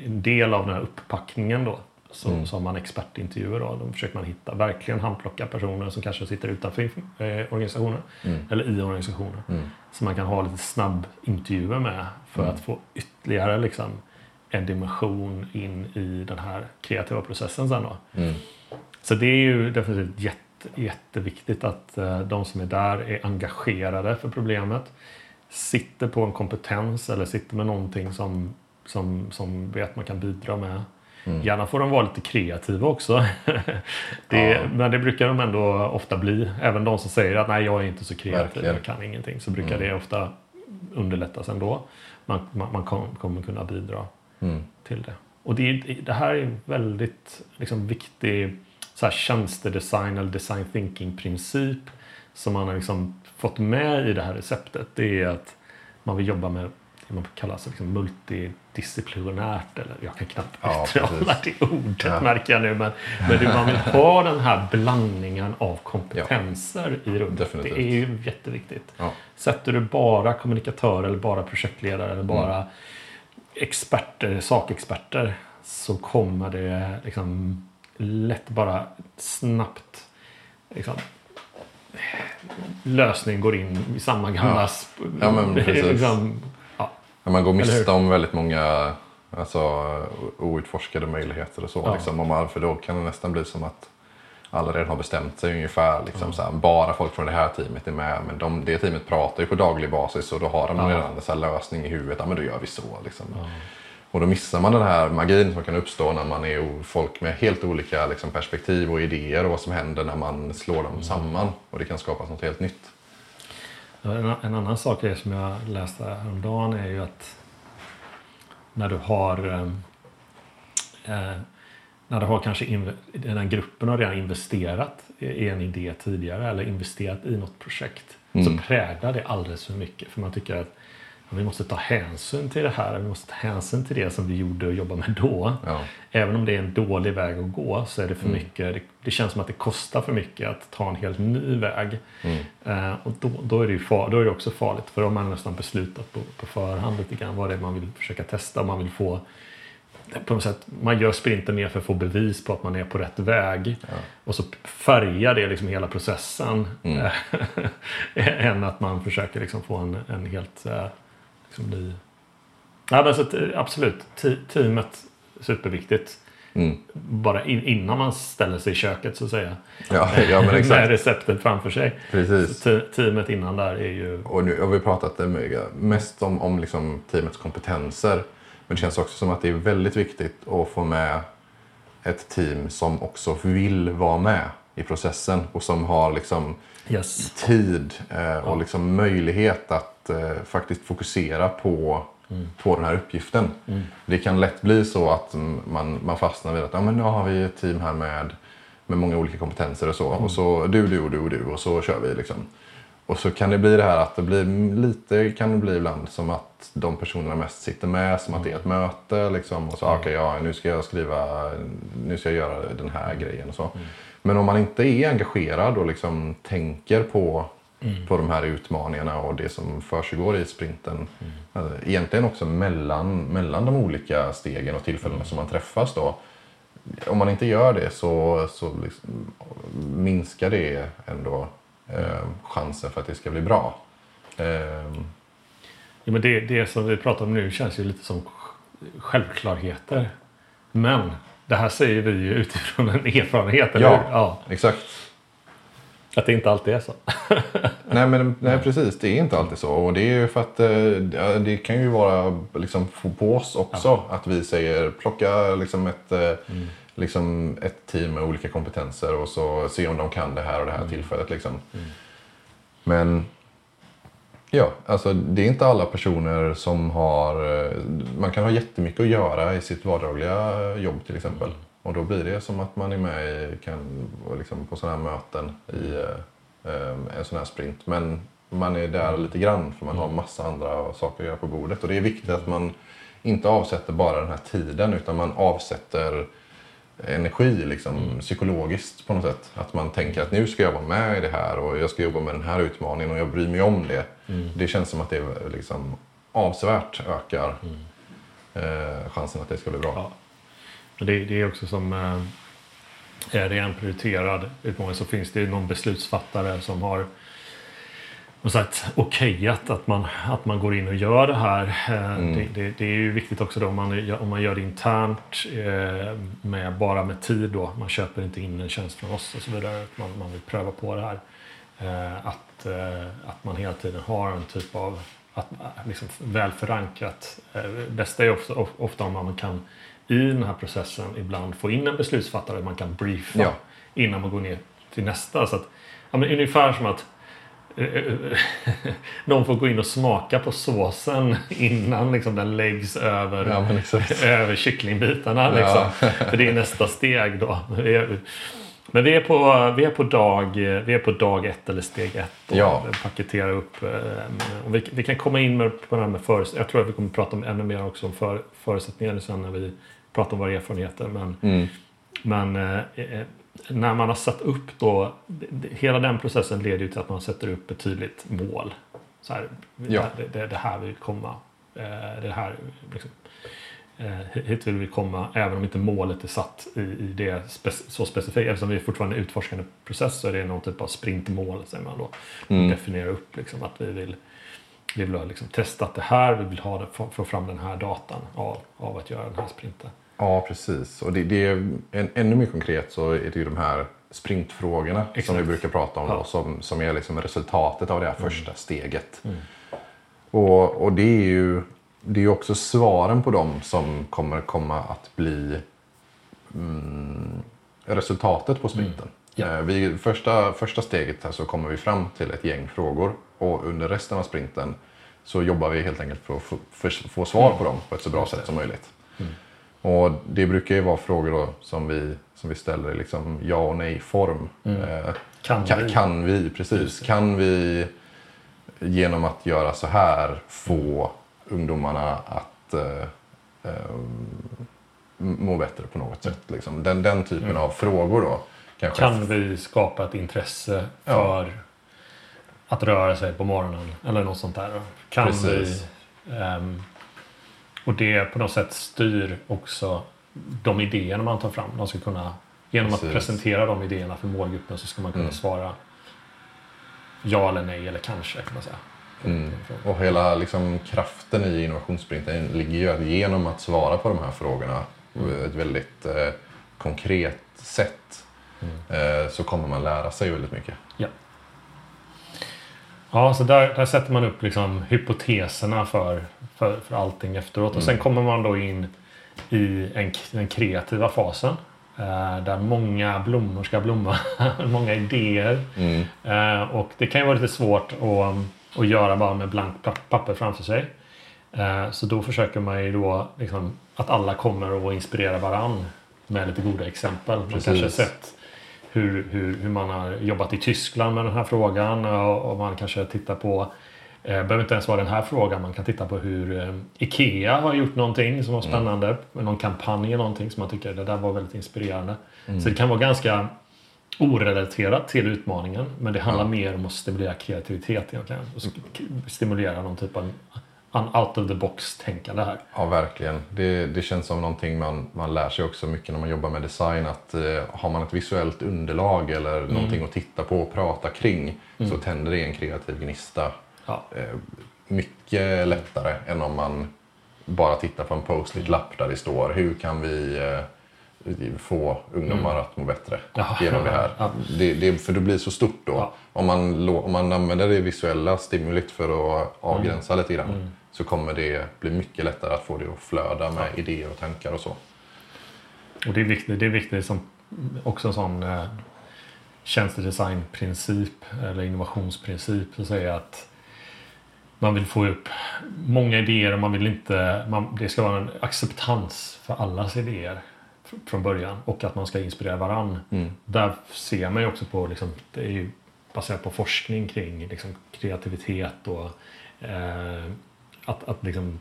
en del av den här upppackningen då. Så, Mm. så har man expertintervjuer då. Då försöker man hitta, verkligen handplocka personer som kanske sitter utanför eh, organisationen. Mm. Eller i organisationen. Mm. Så man kan ha lite snabb intervjuer med för Mm. att få ytterligare liksom, en dimension in i den här kreativa processen sen då. Mm. Så det är ju definitivt jätte, jätteviktigt att eh, de som är där är engagerade för problemet. Sitter på en kompetens eller sitter med någonting som, som, som vet man kan bidra med. Mm. Gärna får de vara lite kreativa också. <laughs> det, Ja. Men det brukar de ändå ofta bli. Även de som säger att nej jag är inte så kreativ, Verkligen. jag kan ingenting. Så brukar Mm. det ofta underlättas ändå. Man, man, man kom, kommer kunna bidra Mm. till det. Och det, det här är en väldigt liksom, viktig så här, tjänstedesign eller design thinking princip som man har liksom fått med i det här receptet. Det är att man vill jobba med det man kallar för liksom multidisciplinärt. Eller jag kan knappt Ja, <laughs> uttala det ordet Ja. märker jag nu. Men, men man vill <laughs> ha den här blandningen av kompetenser i rummet. Definitivt. Det är ju jätteviktigt. Ja. Sätter du bara kommunikatör eller bara projektledare eller bara Mm. experter, sakexperter så kommer det liksom lätt bara snabbt liksom, lösning går in i samma gamla... Ja. Ja, men <laughs> precis. liksom, ja, man går miste om väldigt många alltså, outforskade möjligheter och så. Ja. Liksom, om man, för då kan det nästan bli som att alla redan har bestämt sig ungefär. Liksom, så här, bara folk från det här teamet är med. Men de, det teamet pratar ju på daglig basis och då har de Ja. redan en lösning i huvudet. Ja, men då gör vi så. Liksom. Och då missar man den här magin som kan uppstå när man är folk med helt olika liksom, perspektiv och idéer och vad som händer när man slår dem samman. Och det kan skapas något helt nytt. En, annan sak är som jag läste häromdagen är ju att när du har ehm, eh, när du har kanske den gruppen har redan investerat i en idé tidigare eller investerat i något projekt Mm. så präglar det alldeles för mycket för man tycker att vi måste ta hänsyn till det här, vi måste ta hänsyn till det som vi gjorde och jobbade med då. Ja. Även om det är en dålig väg att gå så är det för Mm. mycket. Det, det känns som att det kostar för mycket att ta en helt ny väg. Mm. Eh, och då, då, är det far, då är det också farligt för då har man nästan beslutat på, på förhand lite grann vad det är man vill försöka testa. Man vill få på något sätt, man gör sprinten mer för att få bevis på att man är på rätt väg. Och så färgar det liksom hela processen. Mm. eh, <laughs> än att man försöker liksom få en, en helt eh, liksom ny... Ja, men så att, eh, absolut, te- teamet superviktigt. Mm. Bara in, innan man ställer sig i köket så att säga. Ja, <laughs> ja, men Med exakt. receptet framför sig. Precis. Så teamet innan där är ju... Och nu har vi pratat mest om, om liksom teamets kompetenser. Men det känns också som att det är väldigt viktigt att få med ett team som också vill vara med i processen och som har liksom Yes. tid eh, och liksom möjlighet att eh, faktiskt fokusera på, på den här uppgiften. Det kan lätt bli så att mm, man, man fastnar vid att ja, men nu har vi ett team här med, med många olika kompetenser och så. Och så du, du och du och du och så kör vi. Liksom. Och så kan det bli det här att det blir lite kan det bli ibland som att de personerna mest sitter med som att det är ett möte. Liksom, och så okej, ja, nu ska jag skriva, nu ska jag göra den här grejen och så. Men om man inte är engagerad och liksom tänker på, på de här utmaningarna och det som försiggår i sprinten. eh, Egentligen också mellan, mellan de olika stegen och tillfällena som man träffas då. Om man inte gör det så, så liksom, minskar det ändå eh, chansen för att det ska bli bra. Eh, Ja, men det, det som vi pratar om nu känns ju lite som sj- självklarheter. Men det här säger vi ju utifrån en erfarenhet, eller Ja. Ja. exakt. Att det inte alltid är så. <laughs> Nej, men, nej, precis. Det är inte alltid så. Och det är ju för att eh, det- kan ju vara liksom på- oss också. Att vi säger plocka liksom ett, eh, liksom ett team med olika kompetenser och så se om de kan det här och det här tillfället. Liksom. Men ja, alltså det är inte alla personer som har... eh, Man kan ha jättemycket att göra i sitt vardagliga jobb till exempel. Och då blir det som att man är med i, kan, liksom, på sådana här möten i eh, eh, en sån här sprint. Men man är där lite grann för man har massa andra saker att göra på bordet. Och det är viktigt att man inte avsätter bara den här tiden utan man avsätter energi liksom, psykologiskt på något sätt. Att man tänker att nu ska jag vara med i det här och jag ska jobba med den här utmaningen och jag bryr mig om det. Det känns som att det liksom avsevärt ökar eh, chansen att det ska bli bra. Ja. Men det, det är också som eh, är det en prioriterad utmaning så finns det någon beslutsfattare som har något sätt okejat att man, att man går in och gör det här. Eh, Det, det, det är ju viktigt också då om man, om man gör det internt eh, med, bara med tid då. Man köper inte in en tjänst från oss och så vidare. Man, man vill pröva på det här. Eh, Att, eh, att man hela tiden har en typ av att, eh, liksom, väl förankrat. Eh, Det bästa är ofta, of- ofta om man kan i den här processen ibland få in en beslutsfattare man kan briefa Ja. innan man går ner till nästa. Så att, ja, men ungefär som att eh, <laughs> någon får gå in och smaka på såsen innan liksom, den läggs över, Ja, över kycklingbitarna. Liksom. För det är nästa steg då. Men vi är på, vi är på, dag, vi är på dag ett eller steg ett. Och Ja. Paketera upp. eh, Och vi, vi kan komma in med, på det här med förutsättningar. Jag tror att vi kommer prata om ännu mer också om för, förutsättningar sen när vi pratar om våra erfarenheter. Men, Mm. men eh, eh, när man har satt upp då, hela den processen leder ju till att man sätter upp ett tydligt mål. Så här, Ja. det, det, det här vill vi komma. Eh, Det här, liksom, hit vill vi komma, även om inte målet är satt i, i det spec- så specifikt. Eftersom vi är fortfarande i utforskande process så är det någon typ av sprintmål, säger man då. Mm. Definiera upp liksom, att vi vill vi vill ha liksom testat det här, vi vill ha det, få, få fram den här datan av, av att göra den här sprinten. Ja, precis. Och det, det är en, ännu mer konkret så är det ju de här sprintfrågorna som Exakt. vi brukar prata om Ja. då, som, som är liksom resultatet av det här första steget. Mm. Och, och det är ju det är ju också svaren på dem som kommer komma att bli mm, resultatet på sprinten. Mm. Ja. Eh, Vi, första, första steget här så kommer vi fram till ett gäng frågor och under resten av sprinten så jobbar vi helt enkelt för att få, för, få svar på dem på ett så bra sätt som möjligt. Och det brukar ju vara frågor då som vi, som vi ställer i liksom ja och nej form. Eh, Kan kan, vi? kan vi, precis. Kan vi genom att göra så här få ungdomarna att eh, eh, må bättre på något sätt? Liksom. Den, den typen av frågor då. Kanske. Kan vi skapa ett intresse för att röra sig på morgonen eller något sånt där? då? Kan Precis. vi... ehm, och det på något sätt styr också de idéerna man tar fram. De ska kunna, genom att Precis. presentera de idéerna för målgruppen så ska man kunna Mm. svara ja eller nej eller kanske kan man säga. Mm. Och hela liksom, kraften i innovationssprinten ligger ju att genom att svara på de här frågorna på ett väldigt eh, konkret sätt eh, så kommer man lära sig väldigt mycket. Ja. Ja, så där, där sätter man upp liksom hypoteserna för, för, för allting efteråt. Och sen kommer man då in i en, den kreativa fasen. Eh, där många blommor ska blomma. <laughs> många idéer. Mm. Eh, och det kan ju vara lite svårt att, att göra bara med blankt pa- papper framför sig. Eh, så då försöker man ju då liksom, att alla kommer att inspirera varann med lite goda exempel. Man Precis. kanske sett hur, hur, hur man har jobbat i Tyskland med den här frågan och, och man kanske tittar på eh, behöver inte ens vara den här frågan. Man kan titta på hur eh, IKEA har gjort någonting som var spännande. Med någon kampanj eller någonting som man tycker det där var väldigt inspirerande. Så det kan vara ganska orelaterat till utmaningen. Men det handlar mer om att stimulera kreativitet egentligen. Och stimulera någon typ av out of the box-tänkande här. Ja, verkligen. Det, det känns som någonting man, man lär sig också mycket när man jobbar med design. Att eh, har man ett visuellt underlag eller någonting att titta på och prata kring så tänder det en kreativ gnista Ja. eh, mycket lättare än om man bara tittar på en post-it-lapp där det står hur kan vi eh, få ungdomar att må bättre Ja. genom det här. <laughs> Ja. Det, det, för det blir så stort då. Ja. Om, man, om man använder det visuella stimulit för att avgränsa lite grann så kommer det bli mycket lättare att få det att flöda med idéer och tankar och så. Och det är viktigt, det är viktigt som också en sån eh, tjänstedesignprincip eller innovationsprincip så säger jag att man vill få upp många idéer och man vill inte, man, det ska vara en acceptans för allas idéer från början och att man ska inspirera varann. Där ser man ju också på, liksom, det är ju baserat på forskning kring liksom, kreativitet och eh, att, att liksom,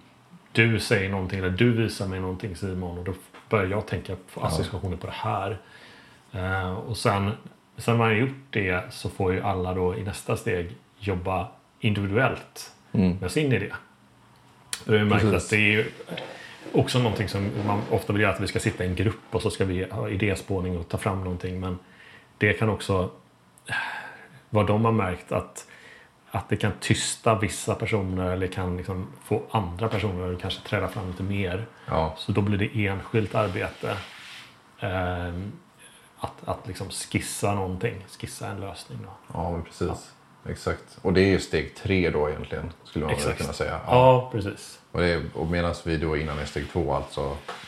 du säger någonting eller du visar mig någonting Simon och då börjar jag tänka på associationer på det här. Eh, och sen, sen man har gjort det så får ju alla då i nästa steg jobba individuellt med sin idé. Då har vi märkt att det är ju också någonting som man ofta vill göra att vi ska sitta i en grupp och så ska vi ha idéspåning och ta fram någonting men det kan också vad de har märkt att att det kan tysta vissa personer eller kan liksom få andra personer att kanske träda fram lite mer. Ja, Så då blir det enskilt arbete. ehm, att att liksom skissa någonting, skissa en lösning. Då. ja men precis. Exakt. Och det är ju steg tre då egentligen, skulle man Exakt. kunna säga. Ja, precis. Och, det, och medan vi då innan är steg två, alltså,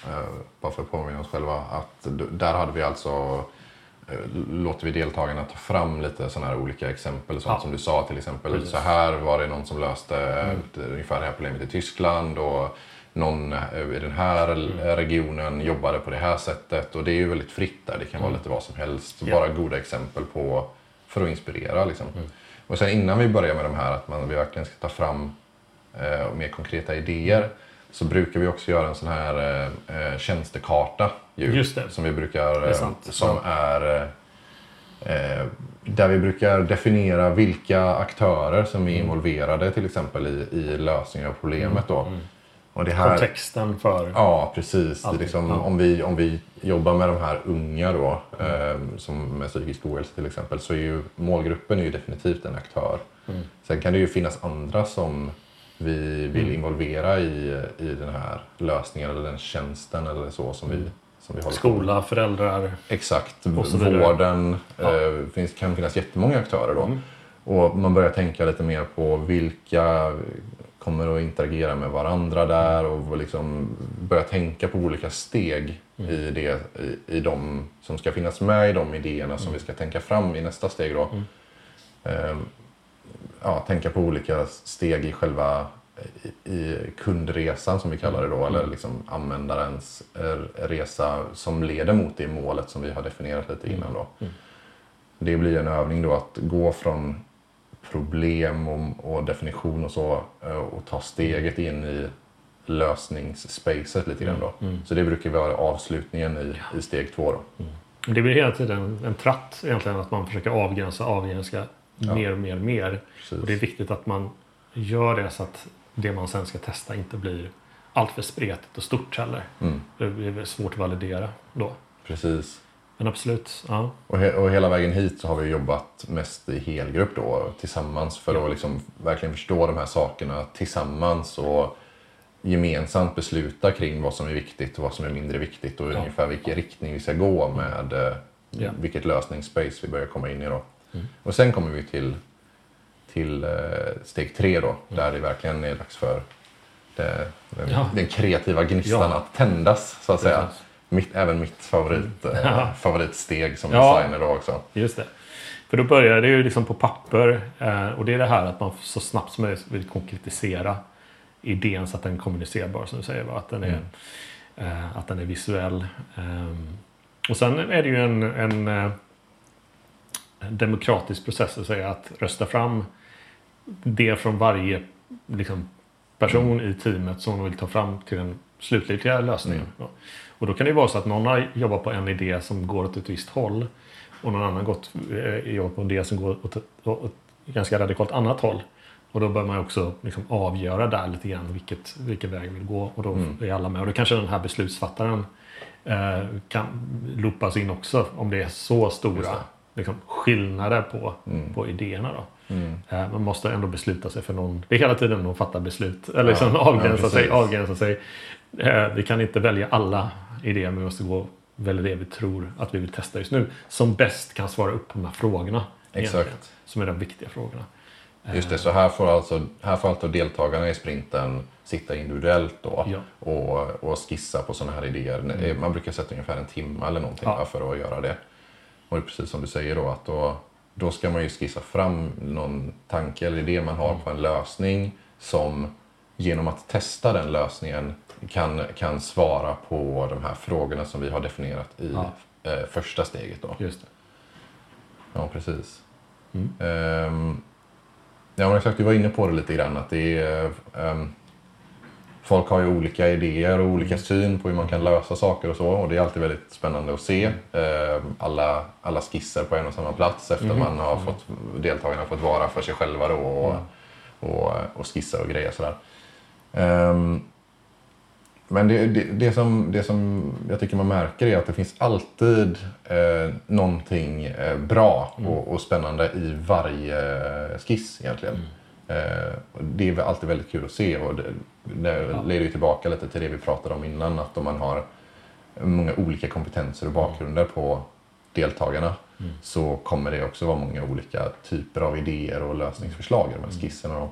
eh, bara för att påminna oss själva, att där hade vi alltså eh, låter vi deltagarna ta fram lite sådana här olika exempel. Sånt Ja. som du sa till exempel. Precis. Så här var det någon som löste det, ungefär det här problemet i Tyskland. Och någon eh, i den här regionen jobbade på det här sättet. Och det är ju väldigt fritt där. Det kan vara lite vad som helst. Ja. Bara goda exempel på, för att inspirera. Liksom. Och sen innan vi börjar med de här, att man vi verkligen ska ta fram eh, mer konkreta idéer så brukar vi också göra en sån här eh, eh, tjänstekarta. Ju. Som vi brukar, eh, som är eh, eh, där vi brukar definiera vilka aktörer som Mm. är involverade till exempel i, i lösningen av problemet. Då. Och det här, Kontexten för... Ja, precis. Allting, Liksom, ja. om, vi, om vi jobbar med de här unga då, eh, som med psykisk ohälsa till exempel, så är ju målgruppen är ju definitivt en aktör. Mm. Sen kan det ju finnas andra som vi vill involvera i, i den här lösningen eller den tjänsten eller så som vi, som vi håller på. Skola, föräldrar. Exakt. Och så vidare. Vården. Ja. Mm. Eh, finns, kan finnas jättemånga aktörer då. Och man börjar tänka lite mer på vilka kommer att interagera med varandra där och liksom börja tänka på olika steg i, det, i, i de som ska finnas med i de idéerna som vi ska tänka fram i nästa steg. Då. Ehm, ja, tänka på olika steg i själva i, i kundresan som vi kallar det då, eller liksom användarens resa som leder mot det målet som vi har definierat lite innan. Då. Det blir en övning då att gå från problem och, och definition och så eh, och ta steget in i lösningsspacet lite grann då. Så det brukar vara avslutningen i, i steg två då. Det blir hela tiden en tratt egentligen att man försöker avgränsa, avgränsa mer och mer och mer. Precis. Och det är viktigt att man gör det så att det man sen ska testa inte blir alltför spretigt och stort heller. Mm. Det blir svårt att validera då. Precis. Men absolut, ja. Och, he och hela vägen hit så har vi jobbat mest i helgrupp då tillsammans för att liksom verkligen förstå de här sakerna tillsammans och gemensamt besluta kring vad som är viktigt och vad som är mindre viktigt och Ja. ungefär vilken riktning vi ska gå med eh, Ja. Mm. vilket lösningsspace vi börjar komma in i då. Och sen kommer vi till, till eh, steg tre då, där det verkligen är dags för det, den, Ja. den kreativa gnistan Ja. att tändas så att säga. Precis. Mitt, även mitt favorit, eh, <laughs> Ja. favoritsteg som Ja. designer då också. Just det. För då börjar det ju liksom på papper. Eh, och det är det här att man så snabbt som möjligt vill konkretisera idén så att den är kommunicerbar som du säger. Va? Att, den är, eh, att den är visuell. Ehm, och sen är det ju en, en, eh, demokratisk process att säga att rösta fram det från varje liksom, person i teamet som de vill ta fram till den slutliga lösningen. Ja. Och då kan det ju vara så att någon har jobbat på en idé som går åt ett visst håll och någon annan gått eh, jobbat på en idé som går åt ett, åt ett ganska radikalt annat håll. Och då bör man också liksom avgöra där lite grann vilket, vilken väg vi vill gå. Och då är alla med. Och då kanske den här beslutsfattaren eh, kan loopas in också om det är så stora liksom, skillnader på, på idéerna. Då. Eh, man måste ändå besluta sig för någon. Det är hela tiden att fatta beslut. Eller liksom Ja, avgränsa, ja, sig, avgränsa sig. Eh, vi kan inte välja alla idéer men vi måste gå välja det vi tror att vi vill testa just nu. Som bäst kan svara upp på de här frågorna. Exakt. Som är de viktiga frågorna. Just det, så här får alltså, här får alltså deltagarna i sprinten sitta individuellt då Ja. och, och skissa på sådana här idéer. Man brukar sätta ungefär en timme eller någonting Ja. för att göra det. Och precis som du säger då att då, då ska man ju skissa fram någon tanke eller idé man har på en lösning som genom att testa den lösningen kan, kan svara på de här frågorna som vi har definierat i Ja. eh, första steget. Då. Just det. Ja, precis. Mm. Ehm, ja, men exakt, du var inne på det lite grann. Att det är, ehm, folk har ju olika idéer och olika syn på hur man kan lösa saker och så. Och det är alltid väldigt spännande att se ehm, alla, alla skisser på en och samma plats efter Mm. man har fått, deltagarna har fått vara för sig själva då och, Mm. och, och skissa och grejer sådär. Ehm, men det, det, det, som, det som jag tycker man märker är att det finns alltid eh, någonting eh, bra och, och spännande i varje skiss egentligen. Eh, och det är alltid väldigt kul att se och det, det leder ju tillbaka lite till det vi pratade om innan att om man har många olika kompetenser och bakgrunder på deltagarna så kommer det också vara många olika typer av idéer och lösningsförslag i de här skisserna. Då.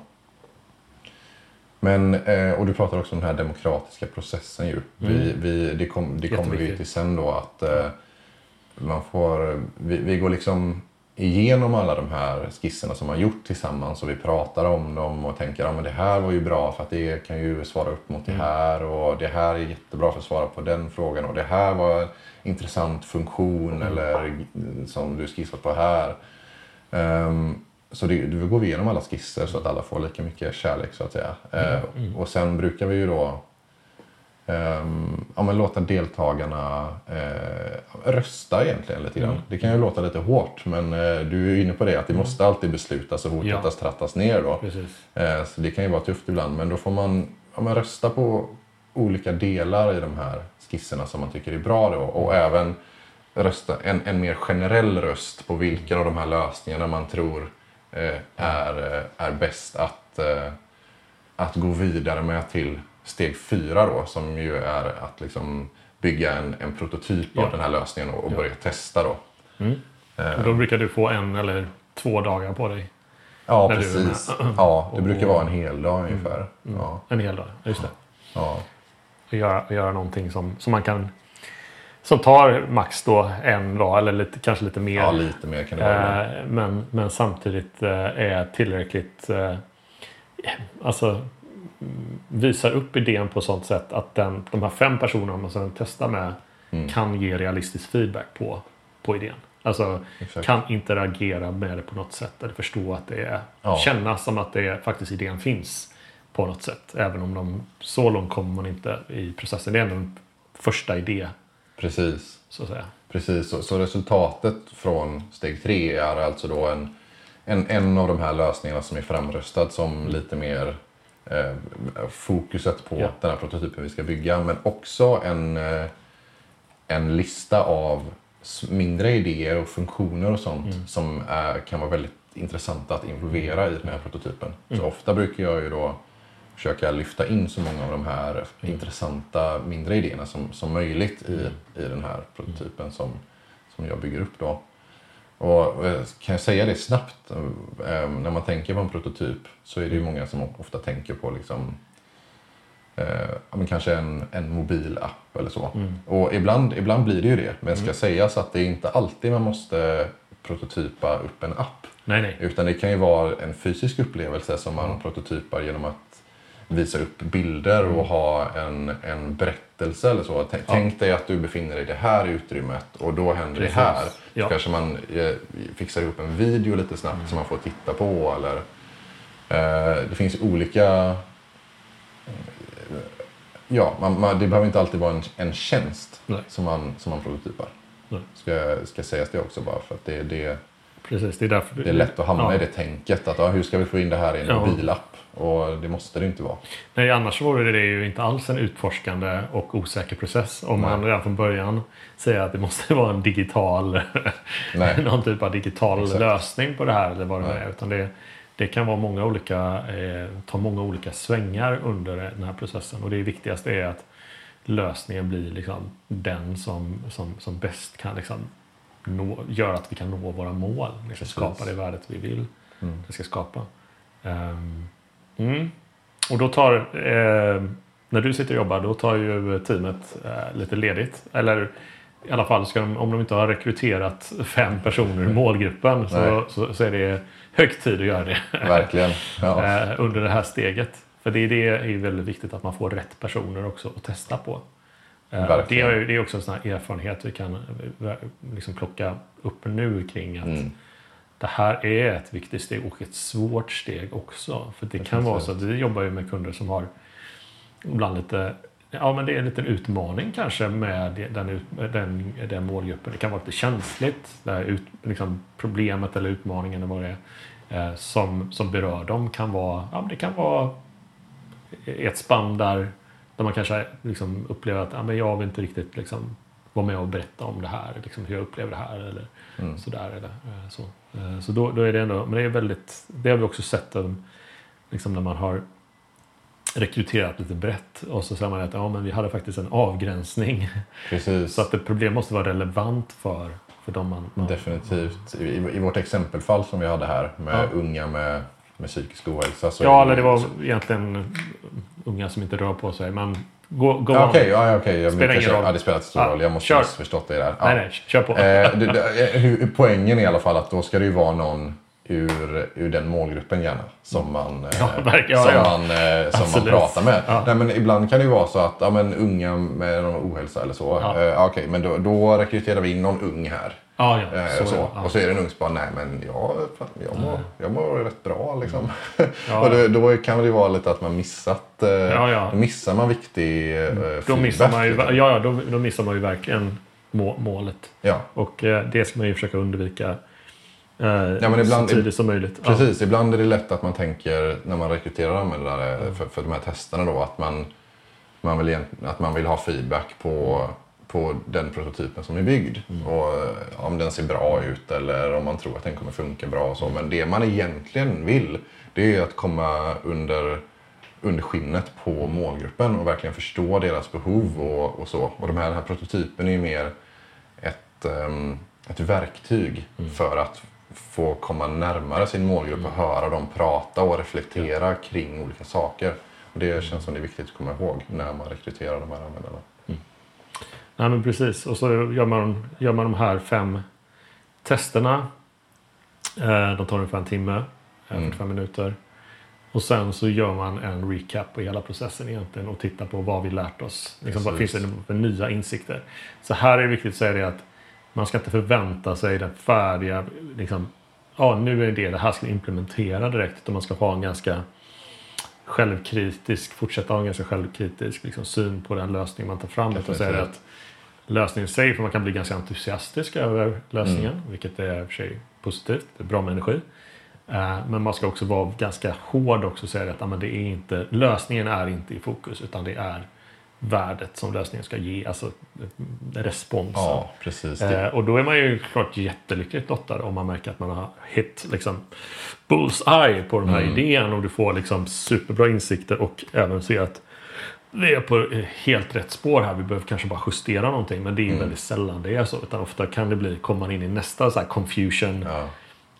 Men, eh, och du pratar också om den här demokratiska processen ju. Vi, vi, det kom, det kommer vi till sen då att eh, man får, vi, vi går liksom igenom alla de här skisserna som man gjort tillsammans och vi pratar om dem och tänker att ja, det här var ju bra för att det kan ju svara upp mot det här och det här är jättebra för att svara på den frågan och det här var en intressant funktion eller som du skissat på här. Ehm, så det, vi går igenom alla skisser så att alla får lika mycket kärlek så att säga. Eh, och sen brukar vi ju då ehm, ja, men låta deltagarna eh, rösta egentligen lite grann. Det kan ju låta lite hårt men eh, du är ju inne på det att det måste alltid beslutas och hotas, trattas ner då. Eh, så det kan ju vara tufft ibland men då får man, ja, man rösta på olika delar i de här skisserna som man tycker är bra då och även rösta en, en mer generell röst på vilken av de här lösningarna man tror är, eh, är bäst att, eh, att gå vidare med till steg fyra då som ju är att liksom bygga en, en prototyp Ja. av den här lösningen och, och börja testa då. Och då brukar du få en eller två dagar på dig Ja, precis. <clears throat> Ja, det Och- brukar vara en hel dag ungefär. Ja, En hel dag, just det. ja, Att göra, göra någonting som, som man kan... Som tar max då en dag eller lite, kanske lite mer. ja, lite mer kan det vara. Eh, men, men samtidigt eh, är tillräckligt... Eh, alltså visar upp idén på sånt sätt att den, de här fem personerna man sedan testar med Mm. kan ge realistisk feedback på, på idén. Alltså Exakt. kan interagera med det på något sätt eller förstå att det är... Ja. Känna som att det är, faktiskt idén finns på något sätt. Även om de, så långt kommer man inte i processen. Det är ändå en första idé, Precis. så. Precis, så, så resultatet från steg tre är alltså då en, en, en av de här lösningarna som är framröstad som lite mer eh, fokuset på Ja. den här prototypen vi ska bygga. Men också en, eh, en lista av mindre idéer och funktioner och sånt som är, kan vara väldigt intressanta att involvera i den här prototypen. Så ofta brukar jag ju då försöka lyfta in så många av de här intressanta mindre idéerna som, som möjligt i, i den här prototypen som, som jag bygger upp. Då. Och kan jag säga det snabbt? eh, När man tänker på en prototyp så är det ju många som ofta tänker på liksom, eh, kanske en, en mobil app eller så. Och ibland, ibland blir det ju det. Men ska sägas att det är inte alltid man måste prototypa upp en app. Nej, nej. Utan det kan ju vara en fysisk upplevelse som man prototypar genom att visa upp bilder och ha en, en berättelse eller så. T- Tänk dig att du befinner dig i det här utrymmet och då händer Precis. det här. Ja. Så kanske man eh, fixar ihop en video lite snabbt som man får titta på. Eller, eh, det finns olika... eh, Ja, man, man, det behöver inte alltid vara en, en tjänst Nej. som man, som man prototypar. Nej. Ska, ska sägas det också bara för att det, det, Precis, det är därför... det är lätt att hamna Ja. i det tänket att ja, hur ska vi få in det här i en Ja. mobilapp? Och det måste det inte vara. Nej, annars vore det ju inte alls en utforskande och osäker process. Om Nej. man redan från början säger att det måste vara en digital, <laughs> Nej. någon typ av digital Exakt. lösning på det här eller vad det Nej. är. Utan det, det kan vara många olika, eh, ta många olika svängar under den här processen. Och det viktigaste är att lösningen blir liksom den som, som, som bäst kan liksom nå, göra att vi kan nå våra mål. Liksom Precis. skapa det värdet vi vill Mm. det ska skapa. Ehm, mm. Och då tar, eh, när du sitter och jobbar, då tar ju teamet eh, lite ledigt. Eller i alla fall, de, om de inte har rekryterat fem personer i målgruppen så, så, så är det hög tid att göra det. Verkligen. Ja. <laughs> eh, under det här steget. För det, är- det är ju väldigt viktigt att man får rätt personer också att testa på. Eh, det, är, ju- det är också en sån här erfarenhet vi kan eh, liksom plocka upp nu kring att Mm. Det här är ett viktigt steg och ett svårt steg också. För det kan vara så att vi jobbar ju med kunder som har ibland lite Ja, men det är en liten utmaning kanske med den, den, den målgruppen. Det kan vara lite känsligt. Det här ut, liksom problemet eller utmaningen eller vad det är eh, som, som berör dem kan vara, ja, men det kan vara ett spann där, där man kanske liksom upplever att ja, men jag vill inte riktigt liksom, vara med och berätta om det här, liksom, hur jag upplever det här eller Mm. sådär. Eller, eh, så Eh, så då, då är det ändå, men det är väldigt, det har vi också sett liksom när man har rekryterat lite brett och så säger man att ja, men vi hade faktiskt en avgränsning. Precis. Så att ett problem måste vara relevant för, för dem man... man Definitivt. I, I vårt exempelfall som vi hade här med Ja. unga med, med psykisk ohälsa. Så Ja, eller det var egentligen unga som inte rör på sig. Men gå, gå Ja. Okej, ja, ja, okej. Jag Spelar ingen roll. Ja, det spelar inte stor Ja, roll. Jag måste ha missförstått det där. Ja. Nej, nej, kör på. Eh, det, det, hur, poängen är i alla fall att då ska det ju vara någon ur, ur den målgruppen gärna som man, eh, Ja, verkligen. Ja, som ja. man, eh, som man pratar med. Ja. Nej, men ibland kan det ju vara så att ja, men unga med någon ohälsa eller så. Ja. Ja. Eh, Okej, men då, då rekryterar vi in någon ung här. ja, ja, Eh, så, så, ja. Och så är det en ung som bara, nej men jag, fan, jag, mår, jag mår rätt bra liksom. Ja. <laughs> och då, då kan det ju vara lite att man missat, eh, Ja, ja. då missar man viktig eh, Då missar man ju, feedback, ja, liksom. ja, då, då missar man ju verkligen må, målet. Ja, Och eh, det ska man ju försöka undvika eh, men ibland- så tidigt som möjligt. Ja. Precis, ibland är det lätt att man tänker när man rekryterar användare för, för de här testerna då att man, man, vill, att man vill ha feedback på, på den prototypen som är byggd. Och eh, om den ser bra ut eller om man tror att den kommer funka bra och så. Men det man egentligen vill det är att komma under, under skinnet på målgruppen och verkligen förstå deras behov och, och så. Och de här, den här prototypen är mer ett, ehm, ett verktyg för att få komma närmare sin målgrupp och höra dem prata och reflektera kring olika saker. Och det känns som det är viktigt att komma ihåg när man rekryterar de här användarna. Nej men precis. Och så gör man, gör man de här fem testerna. Eh, de tar ungefär en timme, eh, Mm. 45 minuter. Och sen så gör man en recap på hela processen egentligen och tittar på vad vi lärt oss. Liksom, vad finns det för nya insikter? Så här är det viktigt att säga det att man ska inte förvänta sig den färdiga, liksom, ja nu är det det här ska vi implementera direkt. Utan man ska ha en ganska självkritisk, fortsätta ha en ganska självkritisk liksom, syn på den lösning man tar fram. Utan säga att lösningen i sig, för man kan bli ganska entusiastisk över lösningen, vilket är i och för sig positivt, det är bra med energi. Eh, Men man ska också vara ganska hård också och säga att men det är inte, lösningen är inte i fokus utan det är värdet som lösningen ska ge, alltså eh, responsen. Ja, precis. Eh, och då är man ju klart jättelyckligt lottad om man märker att man har hit liksom bullseye på den här Mm. idén och du får liksom superbra insikter och även ser att vi är på eh, helt rätt spår här. Vi behöver kanske bara justera någonting men det är Mm. väldigt sällan det är så. Utan ofta kan det bli, kommer man in i nästa så confusion. Ja,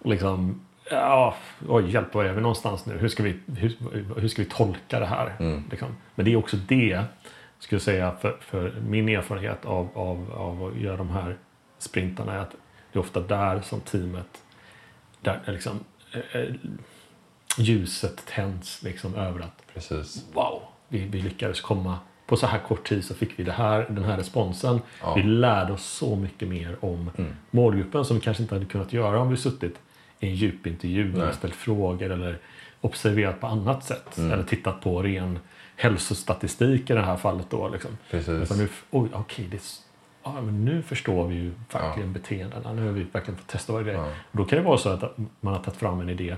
Liksom, ja, oj hjälp, var är vi någonstans nu? Hur ska vi, hur, hur ska vi tolka det här? Mm. Liksom. Men det är också det, skulle säga, för, för min erfarenhet av, av, av att göra de här sprintarna är att det är ofta där som teamet, där är liksom, eh, eh, ljuset tänds liksom över att precis. wow, vi, vi lyckades komma på så här kort tid så fick vi det här, den här responsen. Ja. Vi lärde oss så mycket mer om Mm. målgruppen som vi kanske inte hade kunnat göra om vi suttit i en djupintervju eller ställt frågor eller observerat på annat sätt. Mm. Eller tittat på ren hälsostatistik i det här fallet. Då, liksom. precis. Nu, oj, okej, det, ja, men nu förstår vi ju verkligen beteendena. Nu har vi verkligen fått testa vad det är. Ja. Då kan det vara så att man har tagit fram en idé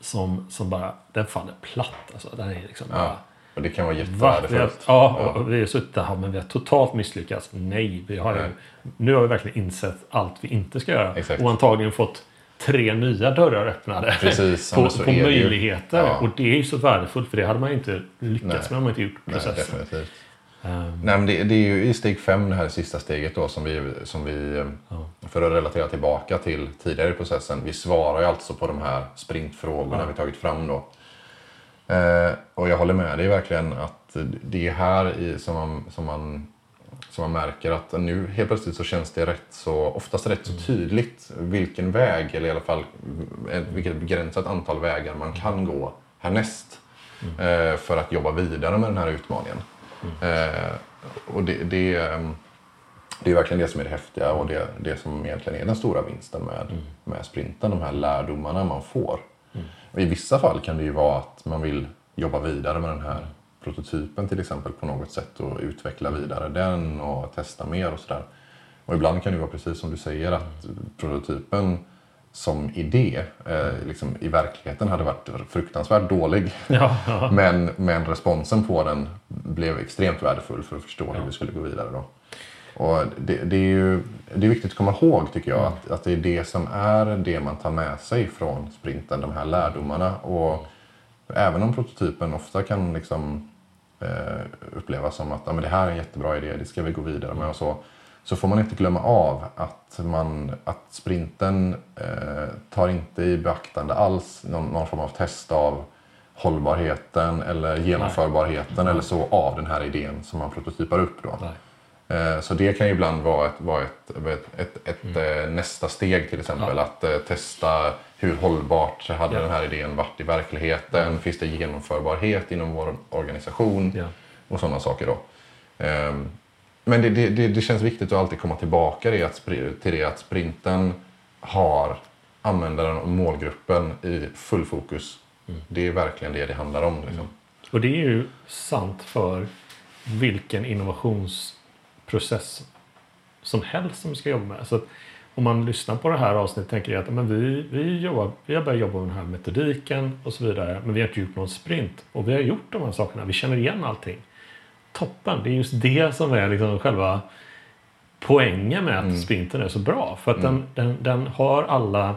som, som bara, den faller platt. Alltså, den är liksom bara, Ja. Och det kan vara jättevärdefullt. ja, Ja. och vi har suttit där, men vi har totalt misslyckats. Nej, vi har, Nej. nu har vi verkligen insett allt vi inte ska göra. Exakt. Och antagligen fått tre nya dörrar öppnade Precis, på, på möjligheter. Ja. Och det är ju så värdefullt, för det hade man ju inte lyckats Nej. med om man inte gjort Nej, processen. definitivt. Ehm, Nej, men det, det är ju i steg fem, det här sista steget då, som vi, som vi eh, Ja. för att relatera tillbaka till tidigare i processen. Vi svarar ju alltså på de här sprintfrågorna Ja. vi tagit fram då. Eh, och jag håller med dig verkligen att det är här i, som, man, som, man, som man märker att nu helt plötsligt så känns det rätt så, oftast rätt så tydligt vilken väg, eller i alla fall ett, vilket begränsat antal vägar man kan gå härnäst. Eh, för att jobba vidare med den här utmaningen. Eh, och det, det, ehm, det är verkligen det som är det häftiga och det, det som egentligen är den stora vinsten med, med sprinten. De här lärdomarna man får. Och I vissa fall kan det ju vara att man vill jobba vidare med den här prototypen till exempel på något sätt och utveckla vidare den och testa mer och sådär. Och ibland kan det vara precis som du säger att prototypen som idé eh, liksom i verkligheten hade varit fruktansvärt dålig. ja, ja. <laughs> Men, men responsen på den blev extremt värdefull för att förstå hur vi skulle gå vidare. Då. Och det, det är ju det är viktigt att komma ihåg tycker jag att, att det är det som är det man tar med sig från sprinten, de här lärdomarna. Och även om prototypen ofta kan liksom, eh, upplevas som att ja, men det här är en jättebra idé, det ska vi gå vidare med och så. Så får man inte glömma av att, man, att sprinten eh, tar inte i beaktande alls någon, någon form av test av hållbarheten eller genomförbarheten eller så av den här idén som man prototypar upp. Då. Nej. Eh, Så det kan ju ibland vara ett, vara ett, ett, ett, ett eh, nästa steg till exempel. Att eh, testa hur hållbart hade Ja. den här idén varit i verkligheten? Finns det genomförbarhet inom vår organisation? Ja. Och sådana saker då. Ehm, Men det, det, det, känns viktigt att alltid komma tillbaka det att, till det att sprinten har användaren och målgruppen i full fokus. Det är verkligen det det handlar om. Liksom. Och det är ju sant för vilken innovationsprocess som helst som vi ska jobba med. Så om man lyssnar på det här avsnittet tänker jag att men vi, vi, jobbar, vi har börjat jobba med den här metodiken och så vidare. Men vi har inte gjort någon sprint. Och vi har gjort de här sakerna. Vi känner igen allting. Toppen! Det är just det som är liksom själva poängen med att sprinten är så bra. För att den, den, den har alla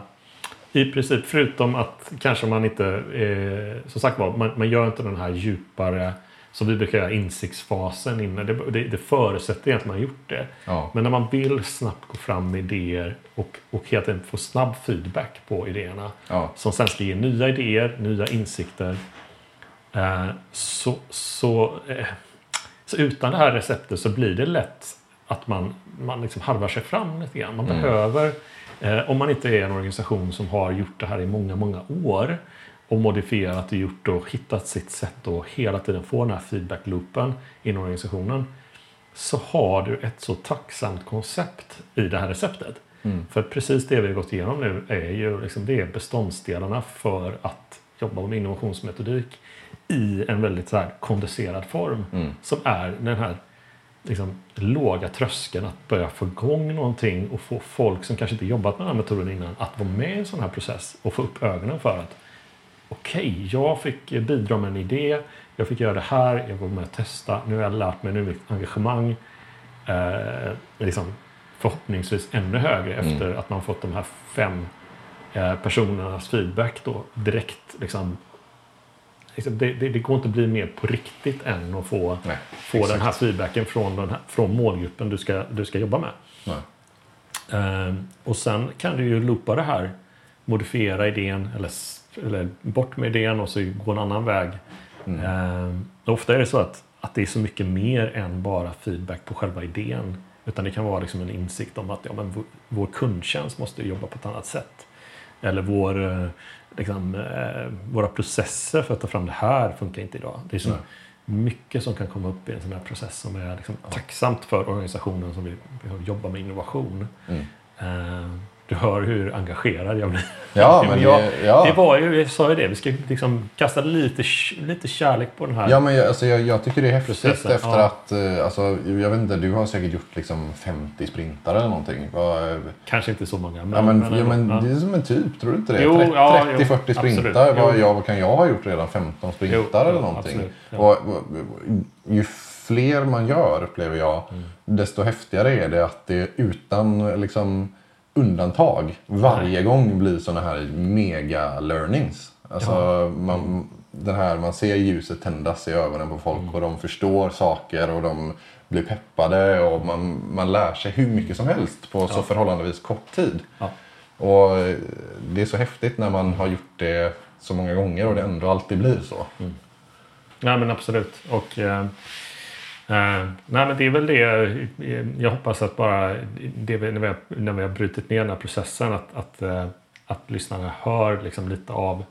i princip, förutom att kanske man inte, eh, som sagt var, man, man gör inte den här djupare som vi brukar göra insiktsfasen innan. Det, det, det förutsätter att man har gjort det. Ja. Men när man vill snabbt gå fram med idéer och, och helt enkelt få snabb feedback på idéerna Ja. som sen ska ge nya idéer, nya insikter. Eh, så, så, eh, så utan det här receptet så blir det lätt att man, man liksom harvar sig fram lite grann. Man behöver, eh, om man inte är en organisation som har gjort det här i många, många år och modifierat och gjort och hittat sitt sätt att hela tiden få den här feedback-loopen inom organisationen så har du ett så tacksamt koncept i det här receptet. För precis det vi har gått igenom nu är ju liksom, det är beståndsdelarna för att jobba med innovationsmetodik i en väldigt så här kondenserad form. Som är den här liksom, låga tröskeln att börja få igång någonting och få folk som kanske inte jobbat med den här metoden innan att vara med i en sån här process och få upp ögonen för att okej, jag fick bidra med en idé, jag fick göra det här, jag var med och testa, nu har jag lärt mig, nu är mitt engagemang. Eh, liksom förhoppningsvis ännu högre efter att man fått de här fem eh, personernas feedback då direkt. Liksom, liksom, det, det, det går inte att bli mer på riktigt än att få, Nej, få den här feedbacken från, den här, från målgruppen du ska, du ska jobba med. Ehm, och sen kan du ju loopa det här, modifiera idén eller, eller bort med idén och så gå en annan väg. Ehm, ofta är det så att, att det är så mycket mer än bara feedback på själva idén. Utan det kan vara liksom en insikt om att ja, men vår, vår kundtjänst måste jobba på ett annat sätt. Eller vår, eh, liksom, eh, våra processer för att ta fram det här funkar inte idag. Det är så Nej. mycket som kan komma upp i en sån här process som är liksom tacksamt för organisationen som vill jobba med innovation. Mm. Eh, du hör hur engagerad jag blir. Ja, <laughs> men jag, det- ja. det var ju, jag sa ju det, vi ska liksom kasta lite, lite kärlek på den här. Ja, men jag, alltså, jag, jag tycker det är häftigt efter ja. att... eh, Alltså, jag vet inte, du har säkert gjort liksom 50 sprintar eller någonting. Kanske inte så många. Men, ja, men, ja, men ja. det är som en typ, tror du inte det? Jo, 30, ja, jo, 30-40 absolut. sprintar. Vad, jag, vad kan jag ha gjort redan? 15 sprintar Jo, eller någonting? och, ju fler man gör, upplever jag, Mm. desto häftigare är det att det utan liksom, undantag varje gång blir såna här mega learnings. Alltså, man, den här, man ser ljuset tändas i ögonen på folk Mm. och de förstår saker och de blir peppade och man, man lär sig hur mycket som helst på så förhållandevis kort tid. Ja. Och eh, det är så häftigt när man har gjort det så många gånger och det ändå alltid blir så. Nej men absolut. Och, eh, nej men det är väl det. eh, Jag hoppas att bara det vi, när, vi har, när vi har brutit ner den här processen att, att, eh, att lyssnarna hör liksom lite av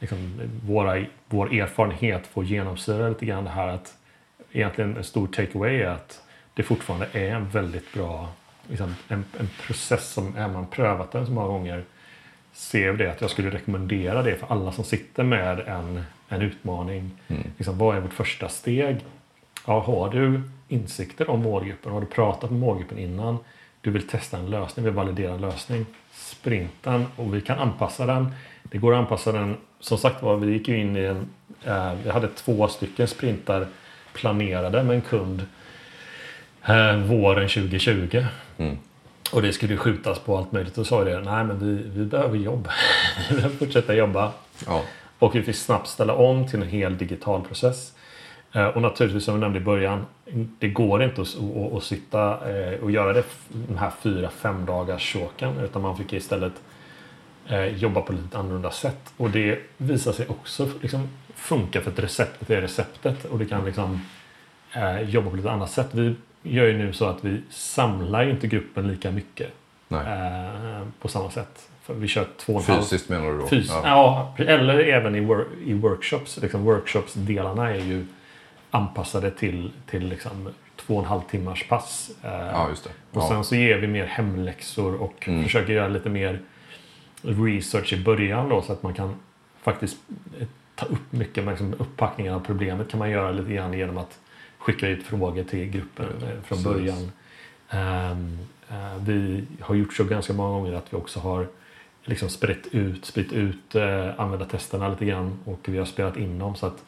liksom, våra, vår erfarenhet får genomsyra lite grann det här att egentligen en stor takeaway är att det fortfarande är en väldigt bra liksom, en, en process som är man prövat den så många gånger ser det att jag skulle rekommendera det för alla som sitter med en, en utmaning. Liksom, vad är vårt första steg? Ja, har du insikter om målgruppen? Har du pratat med målgruppen innan? Du vill testa en lösning, vill validera en lösning. Sprinten och vi kan anpassa den. Det går att anpassa den. Som sagt var, vi gick ju in i en... Eh, vi hade två stycken sprintar planerade med en kund eh, våren 2020. Och det skulle ju skjutas på allt möjligt. Och sa det, nej men vi, vi behöver jobb. <laughs> vi behöver fortsätta jobba. Ja. Och vi fick snabbt ställa om till en hel digital process. Eh, Och naturligtvis som vi nämnde i början, det går inte att, att, att sitta eh, och göra det den här fyra, fem dagars shoken utan man fick istället eh, jobba på lite annorlunda sätt. Och det visar sig också liksom funka för att receptet är receptet och det kan liksom jobba på lite annat sätt. Vi gör ju nu så att vi samlar ju inte gruppen lika mycket Nej. på samma sätt. För vi kör två Fysiskt menar du då? Fys ja. eller även i, wor i workshops. Liksom workshops-delarna är ju anpassade till, till liksom två och en halv timmars pass. Eh, Ja, just det. och Ja. sen så ger vi mer hemläxor och Mm. försöker göra lite mer research i början då så att man kan faktiskt eh, ta upp mycket. Liksom upppackningen av problemet kan man göra lite grann genom att skicka ut frågor till gruppen eh, från precis. början. Ehm, eh, vi har gjort så ganska många gånger att vi också har liksom spritt ut, spritt ut eh, användartesterna lite grann och vi har spelat in dem så att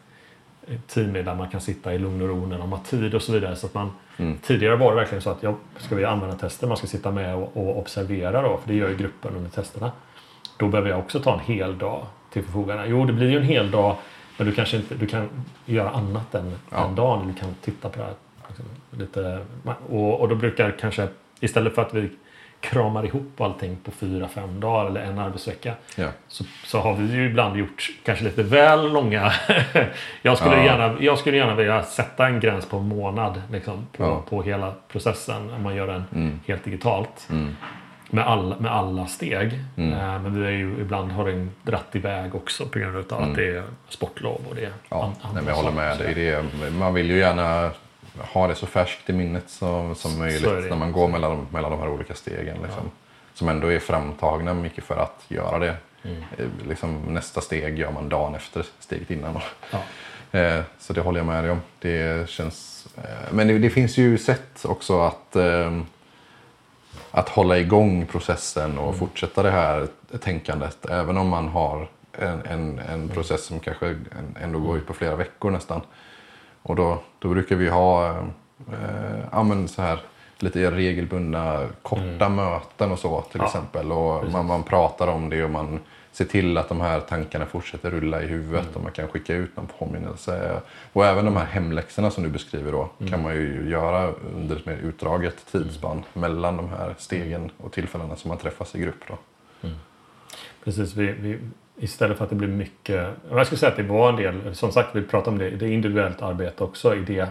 eh, teammedlemmar kan sitta i lugn och ro när de har tid och så vidare. Så att man, Mm. Tidigare var det verkligen så att jag ska vi använda tester, man ska sitta med och, och observera då, för det gör ju gruppen under testerna. Då behöver jag också ta en hel dag till förfogande. Jo, det blir ju en hel dag Men du kanske inte du kan göra annat än Ja. en dag. Du kan titta på det här. Liksom, lite, och, och då brukar kanske istället för att vi kramar ihop allting på fyra, fem dagar eller en arbetsvecka. Ja. Så, så har vi ju ibland gjort kanske lite väl långa... <laughs> jag, skulle Ja. gärna, jag skulle gärna vilja sätta en gräns på en månad liksom, på, Ja. på hela processen. Om man gör den Mm. helt digitalt. Mm. Med, all, med alla steg. Mm. Eh, men vi är ju, ibland har den dratt iväg också på grund av Mm. att det är sportlov och det är Ja, an- nej, andra men jag håller med dig. Man vill ju gärna ha det så färskt i minnet som, som möjligt när man går mellan, mellan de här olika stegen. Liksom. Som ändå är framtagna mycket för att göra det. Mm. Eh, Liksom, nästa steg gör man dagen efter steget innan. Ja. <laughs> Eh, Så det håller jag med dig om. Det känns, eh, men det, det finns ju sätt också att, eh, att hålla igång processen och fortsätta det här tänkandet. Även om man har en, en, en process som kanske ändå går ut på flera veckor nästan. Och då, då brukar vi ha eh, ja, så här, lite regelbundna korta möten och så till Ja, exempel. Och precis. man, man pratar om det och man ser till att de här tankarna fortsätter rulla i huvudet och man kan skicka ut någon påminnelse. Och även de här hemläxorna som du beskriver då kan man ju göra under ett mer utdraget tidsspann mellan de här stegen och tillfällena som man träffas i grupp. Då. Precis, vi, vi, istället för att det blir mycket... Jag skulle säga att det var en del, som sagt vi pratar om det, det är individuellt arbete också i det.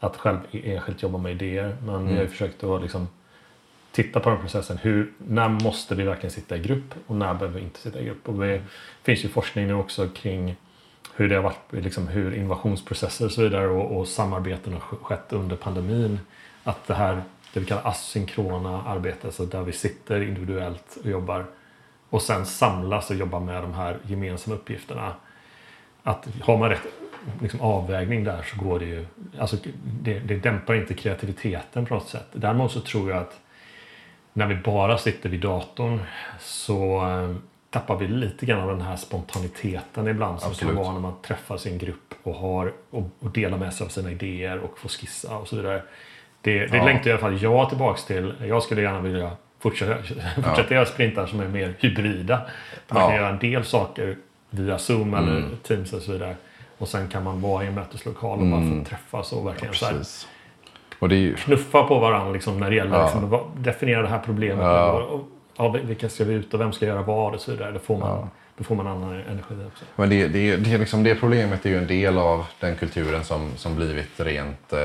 Att själv enskilt jobba med idéer. Men vi har försökt att liksom titta på den processen. Hur, när måste vi verkligen sitta i grupp och när behöver vi inte sitta i grupp? Och det finns ju forskning nu också kring hur det har varit, liksom hur innovationsprocesser och så vidare och, och samarbeten har sk- skett under pandemin. Att det här, det vi kallar asynkrona arbete, så där vi sitter individuellt och jobbar och sen samlas och jobba med de här gemensamma uppgifterna. Att har man rätt liksom, avvägning där så går det ju... Alltså, det, det dämpar inte kreativiteten på något sätt. Däremot så tror jag att när vi bara sitter vid datorn så eh, tappar vi lite grann av den här spontaniteten ibland som Absolut. kan vara när man träffas i en grupp och, har, och, och delar med sig av sina idéer och får skissa och så vidare. Det, det Ja. längtar i alla fall jag tillbaks till. Jag skulle gärna vilja fortsätta <laughs> göra sprintar som är mer hybrida. Man Ja. kan göra en del saker via Zoom eller Mm. Teams och så vidare. Och sen kan man vara i en möteslokal och bara Mm. få träffas och verkligen så här. Och ju, knuffa på varandra liksom, när det gäller Ja. liksom, definiera det här problemet. Ja. Och, och, ja, vilka ska vi ut och vem ska göra vad och så vidare. Då får man, Ja. då får man annan energi också. Men det, det, det, liksom, det problemet är ju en del av den kulturen som, som blivit rent, eh,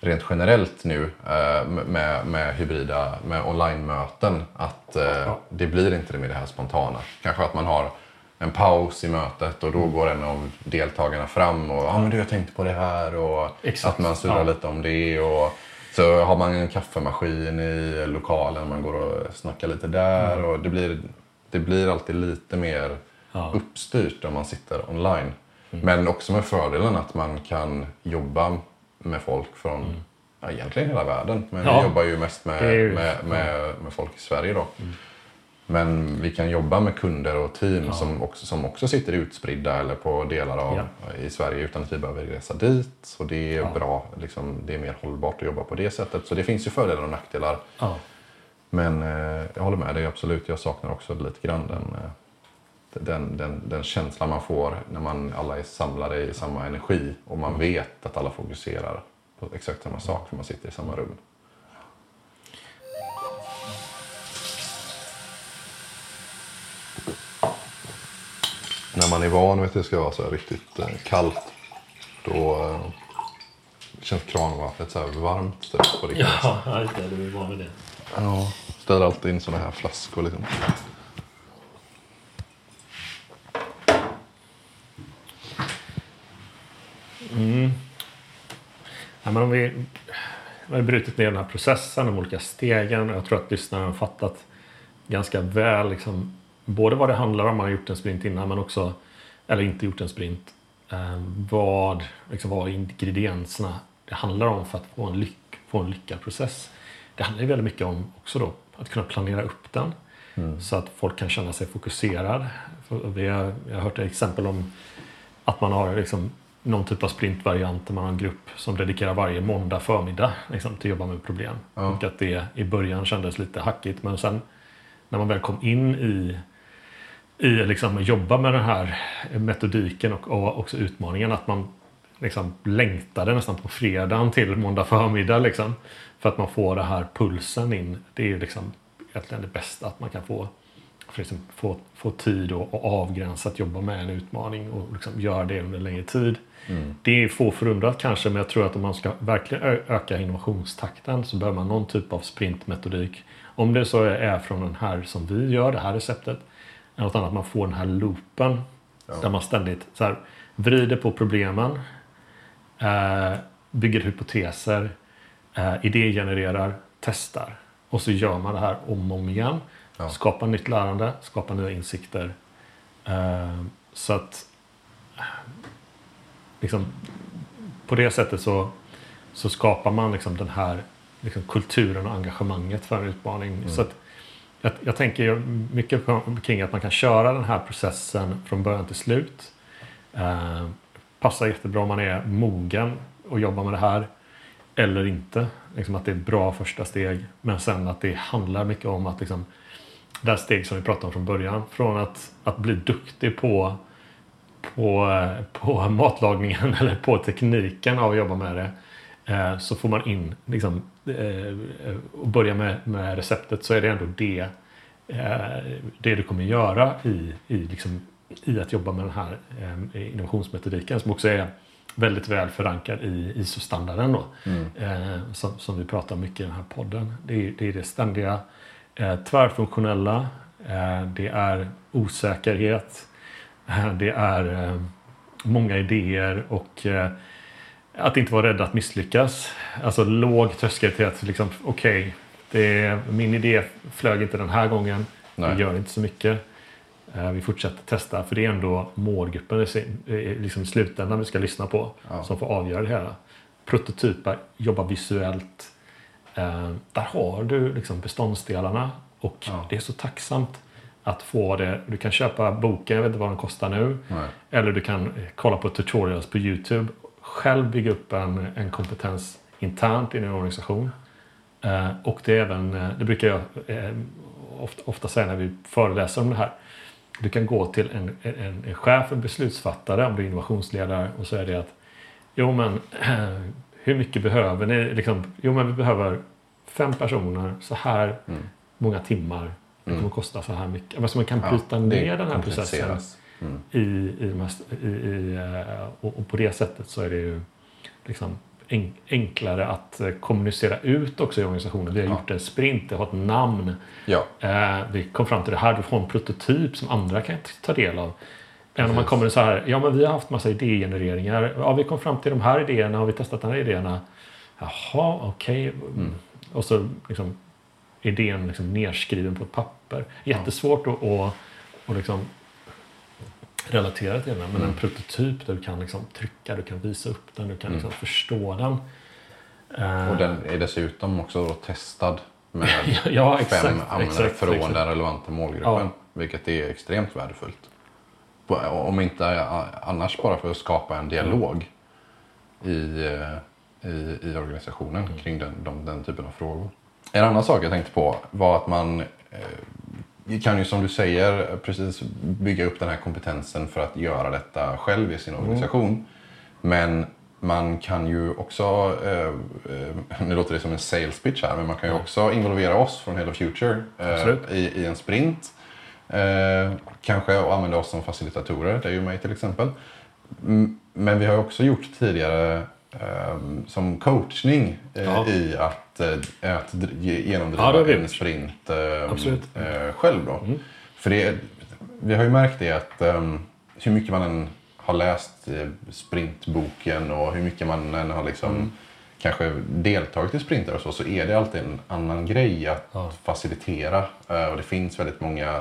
rent generellt nu eh, med, med hybrida, med online-möten. Att eh, Ja. det blir inte det med det här spontana. Kanske att man har en paus i mötet och då Mm. går en av deltagarna fram och ja men du jag tänkte på det här och Exakt. att man surrar Ja. lite om det. Och, så har man en kaffemaskin i lokalen, man går och snackar lite där och det blir, det blir alltid lite mer Mm. Ja. uppstyrt om man sitter online. Mm. Men också med fördelen att man kan jobba med folk från ja, egentligen hela världen. Men Mm. Ja. vi jobbar ju mest med, ju- med, med, med folk i Sverige då. Men vi kan jobba med kunder och team som, också, som också sitter utspridda eller på delar av i Sverige utan att vi behöver resa dit. Och det är Ja. bra, liksom, det är mer hållbart att jobba på det sättet. Så det finns ju fördelar och nackdelar. Ja. Men eh, jag håller med dig absolut. Jag saknar också lite grann den, eh, den, den, den känslan man får när man alla är samlade i samma energi och man vet att alla fokuserar på exakt samma sak för man sitter i samma rum. När man är van vid att det ska vara så här riktigt eh, kallt då eh, känns kranvattnet så här varmt typ, på riktigt. Ja, <laughs> just det. Du är van vid det. Ja, ställer alltid in såna här flaskor liksom. Ja, men om vi vi har brutit ner den här processen, de olika stegen. Jag tror att lyssnaren har fattat ganska väl liksom, både vad det handlar om, man har gjort en sprint innan, men också, eller inte gjort en sprint, eh, vad, liksom, vad ingredienserna det handlar om för att få en, lyck, få en lyckad process. Det handlar ju väldigt mycket om också då att kunna planera upp den så att folk kan känna sig fokuserad. För Vi har, jag har hört exempel om att man har liksom någon typ av sprintvariant där man har en grupp som dedikerar varje måndag förmiddag liksom, till att jobba med problem. Ja. Och att det i början kändes lite hackigt men sen när man väl kom in i i liksom att jobba med den här metodiken och, och också utmaningen att man liksom längtade nästan på fredagen till måndag förmiddag. Liksom, för att man får den här pulsen in. Det är liksom egentligen det bästa att man kan få, för liksom få, få tid och, och avgränsat jobba med en utmaning och liksom göra det under längre tid. Mm. Det är få förunnat kanske men jag tror att om man ska verkligen öka innovationstakten så behöver man någon typ av sprintmetodik. Om det så är från den här som vi gör, det här receptet. Eller något annat, man får den här loopen. Där man ständigt så här, vrider på problemen. Eh, bygger hypoteser. Eh, idégenererar. Testar. Och så gör man det här om och om igen. Ja. Skapar nytt lärande. Skapar nya insikter. Eh, så att liksom, på det sättet så, så skapar man liksom den här liksom, kulturen och engagemanget för en utmaning. Så att, jag, jag tänker mycket på- kring att man kan köra den här processen från början till slut. Eh, passar jättebra om man är mogen och jobbar med det här. Eller inte. Liksom att det är bra första steg. Men sen att det handlar mycket om att liksom, det här steg som vi pratade om från början. Från att, att bli duktig på på, på matlagningen <laughs> eller på tekniken av att jobba med det. eh, Så får man in liksom, eh, och börja med, med receptet så är det ändå det, eh, det du kommer göra i, i, liksom, i att jobba med den här innovationsmetodiken som också är väldigt väl förankrad i ISO-standarden då, eh, som, som vi pratar mycket i den här podden. Det är det, är det ständiga tvärfunktionella, det är osäkerhet, <laughs> Det är eh, många idéer och eh, att inte vara rädd att misslyckas. Alltså låg tröskel till att liksom, okej, det min idé flög inte den här gången. Nej. Vi gör inte så mycket. Eh, Vi fortsätter testa för det är ändå målgruppen i sin- liksom i slutändan vi ska lyssna på Ja. som får avgöra det hela. Prototypa, jobba visuellt. Där har du liksom beståndsdelarna och Ja. det är så tacksamt att få det. Du kan köpa boken, jag vet inte vad den kostar nu. Nej. Eller du kan eh, kolla på tutorials på Youtube. Själv bygga upp en, en kompetens internt i din organisation. Eh, och det är även, eh, det brukar jag eh, ofta, ofta säga när vi föreläser om det här. Du kan gå till en, en, en chef, en beslutsfattare, om du är innovationsledare och säga det att Jo men <clears throat> hur mycket behöver ni? Liksom, jo men vi behöver fem personer, så här Mm. många timmar. Det kommer kosta så här mycket. Men så man kan Ja, bryta det ner den här processen. Mm. i, i, i, i, eh, och, och på det sättet så är det ju liksom en, enklare att eh, kommunicera ut också i organisationen. Vi har Ja. gjort en sprint, det har ett namn. Ja, Eh, vi kom fram till det här, du får en prototyp som andra kan ta del av. Än om man kommer så här, ja men vi har haft massa idégenereringar. Ja, vi kom fram till de här idéerna, har vi testat de här idéerna? Jaha, okej. Mm. Och så liksom idén liksom nerskriven på ett papper. Jättesvårt att, att, att liksom relatera till den. Men Mm. en prototyp där du kan liksom trycka, du kan visa upp den, du kan liksom förstå den. Eh, Mm. och den är dessutom också testad med <laughs> ja, exakt, fem användare exakt, från exakt. den relevanta målgruppen. Ja. Vilket är extremt värdefullt. Om inte annars bara för att skapa en dialog i, eh, i, i organisationen Mm. kring den, de, den typen av frågor. En annan sak jag tänkte på var att man eh, kan ju som du säger precis bygga upp den här kompetensen för att göra detta själv i sin Mm. organisation. Men man kan ju också, eh, eh, nu låter det som en sales pitch här, men man kan ju också involvera oss från Hello Future i, i en sprint. Kanske och använda oss som facilitatorer, det är ju mig till exempel. Mm, Men vi har också gjort tidigare som coachning eh, Ja. i att, eh, att Ja, genomdriva vi en sprint eh, Absolut. eh, själv. Då. Mm. För det, vi har ju märkt det att um, hur mycket man än har läst eh, sprintboken och hur mycket man än har liksom Mm. kanske deltagit i sprintar och så, så är det alltid en annan grej att Ja. facilitera. Och det finns väldigt många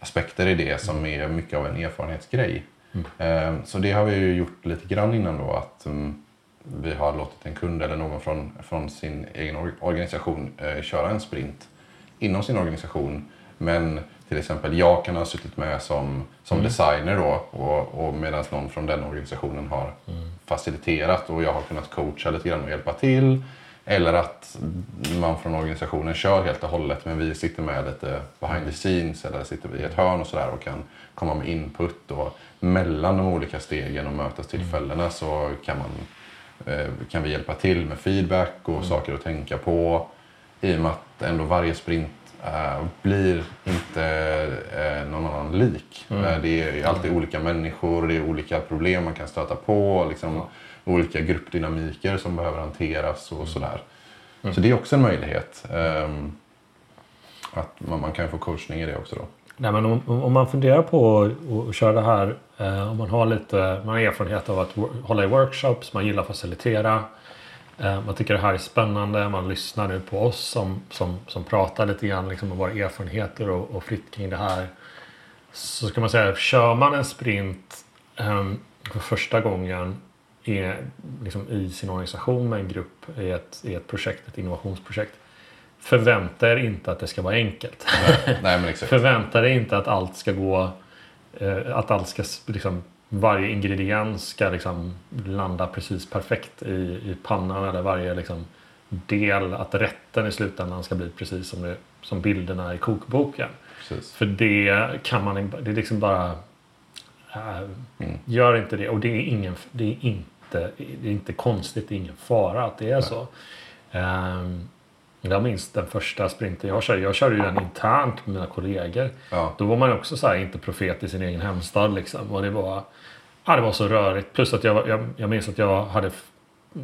aspekter i det som är mycket av en erfarenhetsgrej. Eh, så det har vi ju gjort lite grann innan då att um, vi har låtit en kund eller någon från, från sin egen or- organisation eh, köra en sprint inom sin organisation. Men till exempel jag kan ha suttit med som, som designer då och, och medan någon från den organisationen har faciliterat och jag har kunnat coacha lite grann och hjälpa till. Eller att man från organisationen kör helt och hållet men vi sitter med lite behind the scenes eller sitter vi i ett hörn och sådär och kan komma med input. Och mellan de olika stegen och mötestillfällena så kan, man, kan vi hjälpa till med feedback och mm. saker att tänka på. I och med att ändå varje sprint Uh, blir inte uh, någon annan lik. Mm. Uh, det är alltid olika människor, det är olika problem man kan stöta på. Liksom, ja. Olika gruppdynamiker som behöver hanteras och mm. sådär. Mm. Så det är också en möjlighet. Um, att man, man, kan få coachning i det också då. Nej, men om, om man funderar på att köra det här. Eh, om man har lite man har erfarenhet av att hålla i workshops, man gillar att facilitera. Eh, man tycker det här är spännande. Man lyssnar nu på oss som, som, som pratar lite grann liksom om våra erfarenheter och, och fritt kring det här. Så ska man säga, kör man en sprint eh, för första gången i, liksom i sin organisation med en grupp i ett, i ett projekt, ett innovationsprojekt. Förvänta er inte att det ska vara enkelt. Nej, nej, <laughs> Förvänta er inte att allt ska gå, eh, att allt ska liksom varje ingrediens ska liksom landa precis perfekt i, i pannan eller varje liksom del, att rätten i slutändan ska bli precis som, det, som bilderna i kokboken. Precis. För det kan man det är liksom bara äh, mm. Gör inte det och det är, ingen, det är, inte, det är inte konstigt, det är ingen fara att det är Nej. så. Um, jag minns den första sprinten jag körde. Jag körde ju den internt med mina kollegor. Ja. Då var man också så här, inte profet i sin egen hemstad. Liksom. Och det var, ja, det var så rörigt. Plus att jag, jag, jag minns att jag hade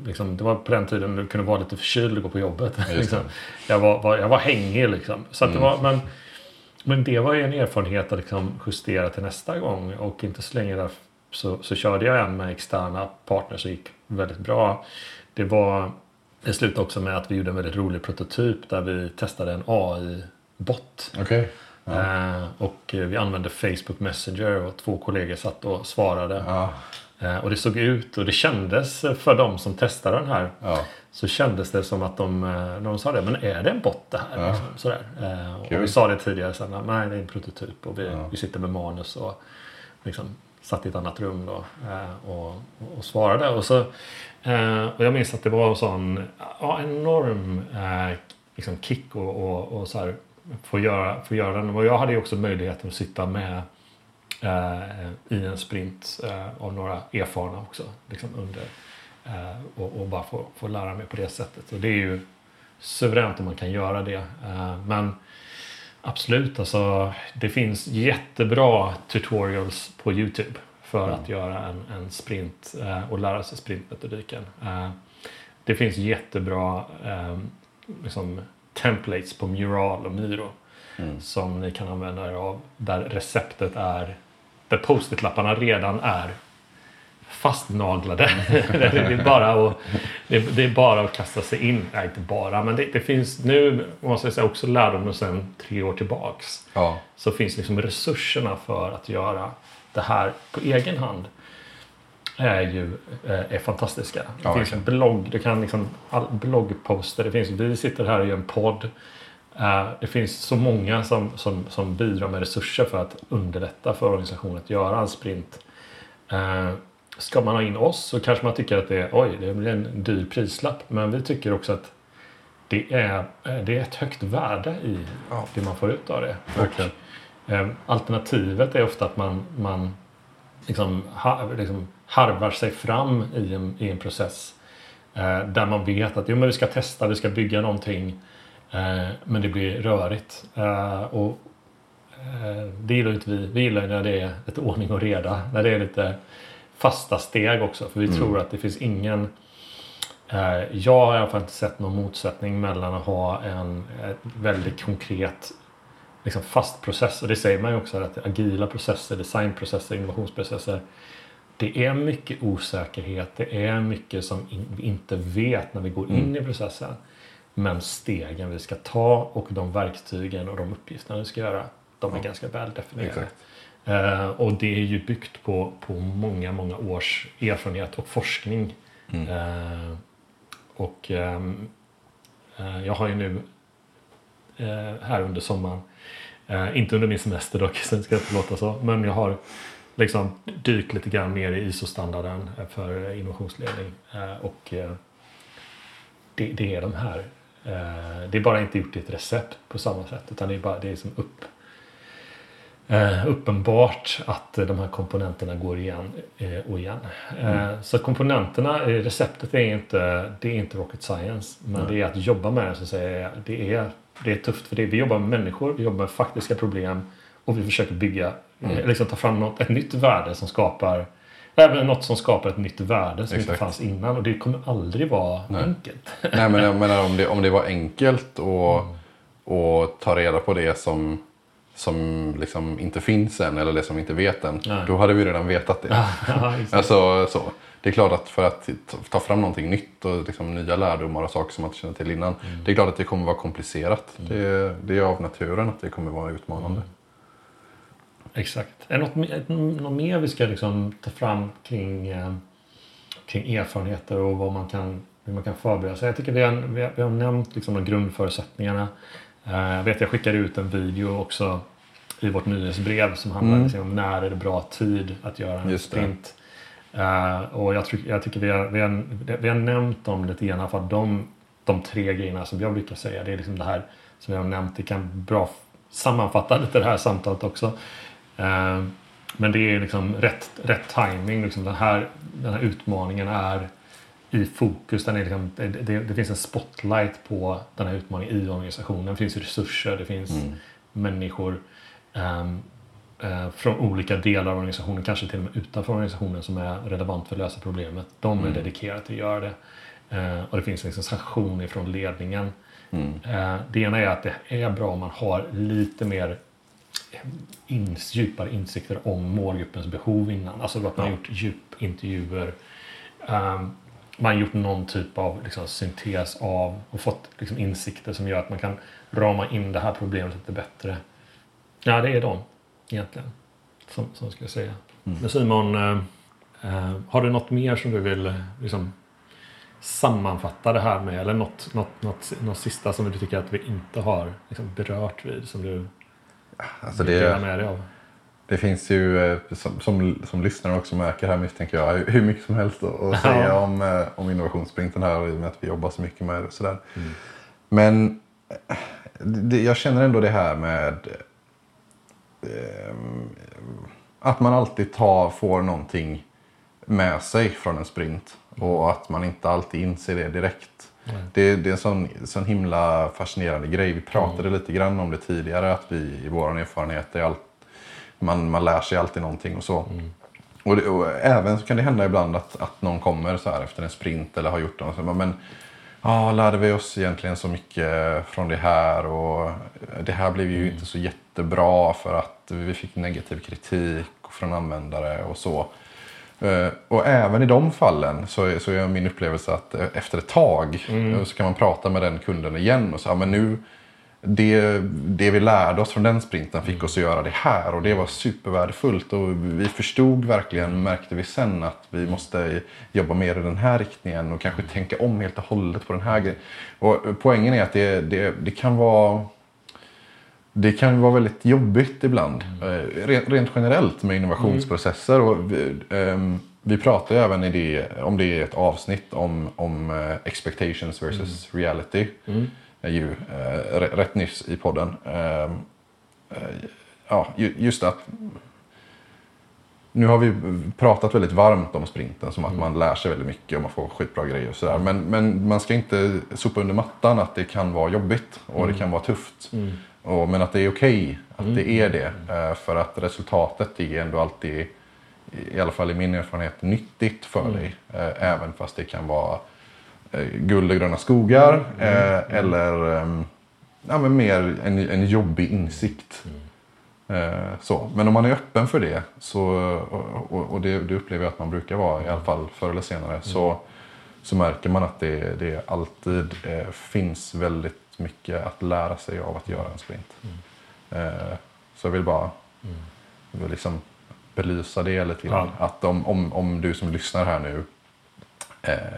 Liksom, det var på den tiden du kunde vara lite förkyld och gå på jobbet. <laughs> liksom. jag, var, var, jag var hängig liksom. Så mm. det var, men, men det var ju en erfarenhet att liksom justera till nästa gång. Och inte så länge där så, så körde jag en med externa partners och gick väldigt bra. Det var det slutade också med att vi gjorde en väldigt rolig prototyp där vi testade en AI-bott. Okay. Ja. Eh, och vi använde Facebook Messenger och två kollegor satt och svarade. Ja. Eh, och det såg ut och det kändes för de som testade den här. Ja. Så kändes det som att de, eh, de sa det, men är det en bot det här? Liksom, sådär. Eh, och vi sa det tidigare sen, nej det är en prototyp och vi, vi sitter med manus och liksom satt i ett annat rum då, eh, och, och svarade. Och, så, eh, och jag minns att det var en sån ja, enorm eh, liksom kick och, och, och så här, få, göra, få göra den. Och jag hade ju också möjligheten att sitta med eh, i en sprint eh, av några erfarna också. Liksom under, eh, och, och bara få, få lära mig på det sättet. Och det är ju suveränt om man kan göra det. men Absolut, alltså det finns jättebra tutorials på Youtube för mm. att göra en, en sprint eh, och lära sig sprintmetodiken. Eh, det finns jättebra eh, liksom, templates på Mural och Miro mm. som ni kan använda er av där receptet är där post-it-lapparna redan är fastnaglade. <laughs> det, är bara att, det, är bara att kasta sig in. Nej, inte bara, men det, det finns nu, måste jag säga, också lärdom sedan tre år tillbaks. Ja. Så finns liksom resurserna för att göra det här på egen hand är ju eh, är fantastiska. Det ja, finns en blogg, du kan liksom, bloggposter, det finns, vi sitter här och gör en podd. Uh, det finns så många som, som, som bidrar med resurser för att underlätta för organisationen att göra en sprint. Uh, Ska man ha in oss så kanske man tycker att det är, oj, det blir en dyr prislapp. Men vi tycker också att det är, det är ett högt värde i ja. det man får ut av det. Och, eh, alternativet är ofta att man, man liksom, ha, liksom harvar sig fram i en, i en process eh, där man vet att jo, men vi ska testa, vi ska bygga någonting eh, men det blir rörigt. Eh, och, eh, det gillar inte vi. Vi gillar när det är lite ordning och reda. När det är lite fasta steg också. För vi mm. tror att det finns ingen eh, jag har i alla fall inte sett någon motsättning mellan att ha en väldigt konkret liksom fast process. Och det säger man ju också att agila processer, designprocesser, innovationsprocesser. Det är mycket osäkerhet. Det är mycket som vi inte vet när vi går in mm. i processen. Men stegen vi ska ta och de verktygen och de uppgifterna vi ska göra. De är ja. ganska väl definierade. Eh, och det är ju byggt på, på många, många års erfarenhet och forskning. Mm. Eh, och ehm, eh, jag har ju nu här under sommaren, eh, inte under min semester dock, <laughs> sen ska det inte låta så, men jag har liksom dykt lite grann ner i ISO-standarden för innovationsledning. Eh, och det, det är de här. Eh, det är bara inte gjort i ett recept på samma sätt utan det är bara det är som upp, eh, uppenbart att de här komponenterna går igen eh, och igen. Eh, Så komponenterna, eh, receptet är inte, det är inte rocket science. Men det är att jobba med det så säger jag, det är, det är tufft för det. Vi jobbar med människor, vi jobbar med faktiska problem och vi försöker bygga, eh, liksom ta fram något, ett nytt värde som skapar Även något som skapar ett nytt värde som inte Exakt. fanns innan och det kommer aldrig vara enkelt. Nej, men jag <laughs> menar om det, om det var enkelt att att ta reda på det som, som liksom inte finns än eller det som vi inte vet än. Nej. Då hade vi redan vetat det. <laughs> Ja. Alltså, så. Det är klart att för att ta- fram någonting nytt och liksom nya lärdomar och saker som man inte känner till innan. Det är klart att det kommer vara komplicerat. Det, det är av naturen att det kommer vara utmanande. Exakt. Är det något, mer- något mer vi ska liksom ta fram kring, eh, kring erfarenheter och vad man kan, hur man kan förbereda sig? Jag tycker vi har, vi har, vi har nämnt liksom de grundförutsättningarna. Eh, Jag vet jag skickade ut en video också i vårt nyhetsbrev som handlar liksom om när är det bra tid att göra en sprint. Eh, och jag, tyck, jag tycker vi har, vi, har, vi har nämnt dem lite grann för att de, de tre grejerna som jag brukar säga det är liksom det här som jag har nämnt. Det kan bra sammanfatta lite det här samtalet också. Eh, men det är liksom rätt, rätt timing. Liksom den, här, den här utmaningen är i fokus. Den är liksom, det, det, det finns en spotlight på den här utmaningen i organisationen. Det finns resurser, det finns människor ehm, eh, från olika delar av organisationen, kanske till och med utanför organisationen som är relevant för att lösa problemet. De är dedikerade till att göra det. Eh, och det finns liksom sanktion ifrån ledningen. Eh, det ena är att det är bra om man har lite mer ins, djupare insikter om målgruppens behov innan. Alltså att man har gjort djupintervjuer. Um, man gjort någon typ av liksom, syntes av och fått liksom, insikter som gör att man kan rama in det här problemet lite bättre. Ja, det är de egentligen. Som, som ska jag säga. Men Simon, eh, eh, har du något mer som du vill liksom, sammanfatta det här med? Eller något, något, något, något sista som du tycker att vi inte har liksom, berört vid? Som du Alltså vill dela med dig av? Det finns ju, eh, som, som, som lyssnare också märker här misstänker jag, hur mycket som helst att, säga om, eh, om innovationssprinten här i och med att vi jobbar så mycket med det. och Sådär. Men eh, det, jag känner ändå det här med eh, att man alltid tar, får någonting med sig från en sprint och att man inte alltid inser det direkt. Det, det är en sån, sån himla fascinerande grej. Vi pratade lite grann om det tidigare att vi i vår erfarenhet är allt, man, man lär sig alltid någonting och så. Och, det, och även så kan det hända ibland att, att någon kommer så här efter en sprint eller har gjort något. Så, men ja, lärde vi oss egentligen så mycket från det här och det här blev ju inte så jättebra för att vi fick negativ kritik från användare och så. Eh, Och även i de fallen så är, så är min upplevelse att eh, efter ett tag eh, så kan man prata med den kunden igen och säga men nu det, det vi lärde oss från den sprinten fick oss att göra det här och det var supervärdefullt och vi förstod verkligen, märkte vi sen att vi måste jobba mer i den här riktningen och kanske tänka om helt och hållet på den här grejen. Och poängen är att det, det, det kan vara det kan vara väldigt jobbigt ibland. Eh, Rent, generellt med innovationsprocesser. Och vi, ehm, vi pratar ju även det, om det är ett avsnitt om, om eh, expectations versus reality. Är ju eh, rätt nyss i podden. Ehm, eh, ja, ju- just att nu har vi pratat väldigt varmt om sprinten som att man lär sig väldigt mycket och man får skitbra grejer och sådär. Men, men man ska inte sopa under mattan att det kan vara jobbigt och det kan vara tufft. Och, men att det är okej att det är det. eh, För att resultatet är ändå alltid, i alla fall i min erfarenhet, nyttigt för dig. eh, Även fast det kan vara guld och gröna skogar eh, eller ehm, ja, men mer en, en jobbig insikt. Eh, Så. Men om man är öppen för det, så, och, och- det, det upplever jag att man brukar vara, i alla fall förr eller senare, så, så märker man att det, det alltid eh, finns väldigt mycket att lära sig av att göra en sprint. Eh, så jag vill bara vill liksom belysa det lite grann. Att om, om, om du som lyssnar här nu eh,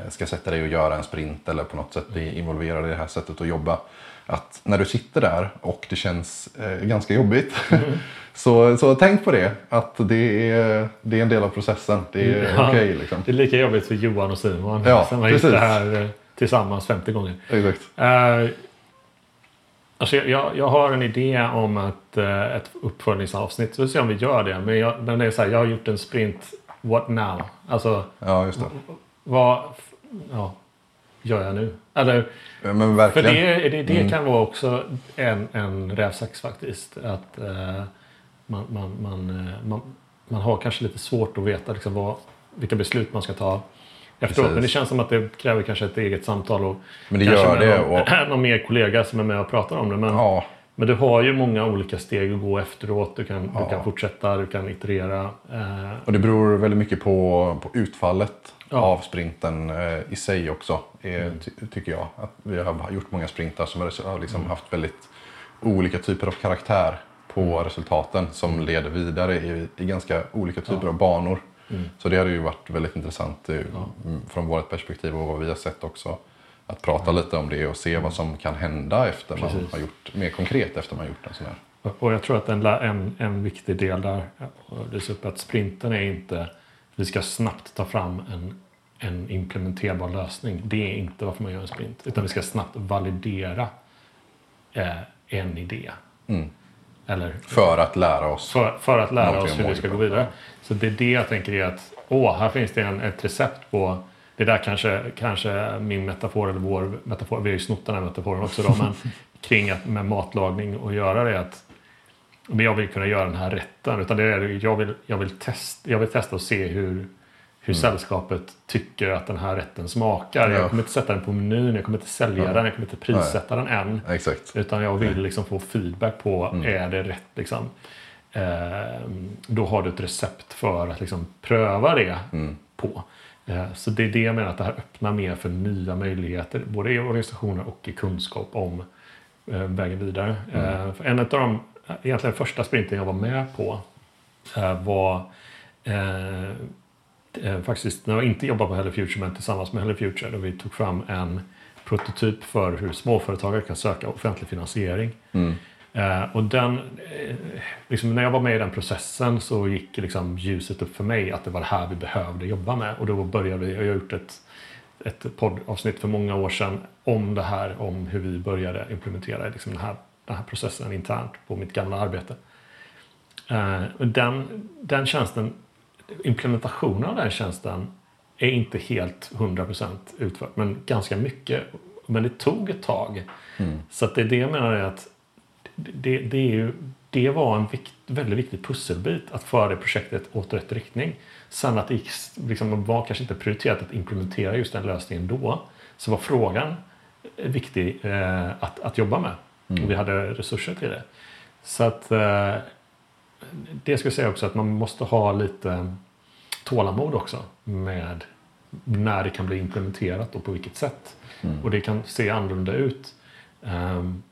ska sätta dig och göra en sprint eller på något sätt bli involverad i det här sättet att jobba. Att när du sitter där och det känns eh, ganska jobbigt <laughs> så, så tänk på det. Att det är, det är en del av processen. Det är Ja. okej liksom. Det är lika jobbigt för Johan och Simon Ja, som har precis. gjort det här eh, tillsammans 50 gånger. Exakt. Eh, alltså jag- jag, har en idé om att, eh, ett uppföljningsavsnitt. Så vi ser om vi gör det. Men, jag, det är så här, jag har gjort en sprint. What now? Alltså, Ja, just det. Vad ja, gör jag nu? Eller, Ja, Men för verkligen. det, det, det Mm. kan vara också en, en rävsax faktiskt. Att eh, man, man, man, eh, man, man har kanske lite svårt att veta liksom vad, vilka beslut man ska ta efteråt. Precis. Men det känns som att det kräver kanske ett eget samtal. Och Men det kanske gör det. Någon, Och, <clears throat> någon mer kollega som är med och pratar om det. Men, ja, men du har ju många olika steg att gå efteråt. Du kan, Ja. du kan fortsätta, du kan iterera. Eh, och det beror väldigt mycket på, på utfallet Ja. Mm. av sprinten eh, i sig också. Eh, ty, tycker jag. Att vi har gjort många sprintar som har liksom Mm. haft väldigt olika typer av karaktär på resultaten som leder vidare i, i ganska olika typer Mm. Ja. av banor. Mm. Så det hade ju varit väldigt intressant eh, mm, från vårt perspektiv och vad vi har sett också. Att prata lite om det och se vad som kan hända efter man Precis. har gjort, mer konkret efter man har gjort en sån här. Och jag tror att en, en, en viktig del där, och det är att sprinten är inte, vi ska snabbt ta fram en, en implementerbar lösning. Det är inte varför man gör en sprint. Utan vi ska snabbt validera eh, en idé. Mm. Eller För att lära oss. för, för att lära oss hur vi ska gå vidare. Så det är det jag tänker är att åh, här finns det en, ett recept på det där kanske, kanske min metafor eller vår metafor, vi har ju snott den här metaforen också då, men <laughs> kring att med matlagning och göra det att men jag vill kunna göra den här rätten. Utan det är, jag, vill, jag, vill test, jag vill testa och se hur, hur sällskapet tycker att den här rätten smakar. Mm. Ja. Jag kommer inte sätta den på menyn, jag kommer inte sälja Ja. den, jag kommer inte prissätta den än. Exakt. Utan jag vill liksom få feedback på, Mm. är det rätt liksom? Eh, då har du ett recept för att liksom pröva det Mm. på. Eh, så det är det jag menar att det här öppnar mer för nya möjligheter. Både i organisationer och i kunskap om eh, vägen vidare. Eh, för en av de egentligen första sprinten jag var med på eh, var eh, eh, faktiskt när jag inte jobbade på Hello Future men tillsammans med Hello Future. Då vi tog fram en prototyp för hur småföretagare kan söka offentlig finansiering. Mm. Eh, och den, eh, liksom när jag var med i den processen så gick liksom ljuset upp för mig att det var det här vi behövde jobba med. Och då började vi, jag har gjort ett, ett poddavsnitt för många år sedan om det här, om hur vi började implementera liksom den, här, den här processen internt på mitt gamla arbete. Eh, den, den tjänsten, implementationen av den tjänsten är inte helt 100% utförd, men ganska mycket. Men det tog ett tag. Mm. Så det är det jag menar är att det, det, är ju, det var en vikt, väldigt viktig pusselbit att föra det projektet åt rätt riktning. Sen att det gick, liksom, var kanske inte prioriterat att implementera just den lösningen då. Så var frågan viktig eh, att, att jobba med. Och vi hade resurser till det. Så att eh, det ska jag säga också att man måste ha lite tålamod också med när det kan bli implementerat och på vilket sätt. Och det kan se annorlunda ut. Ehm,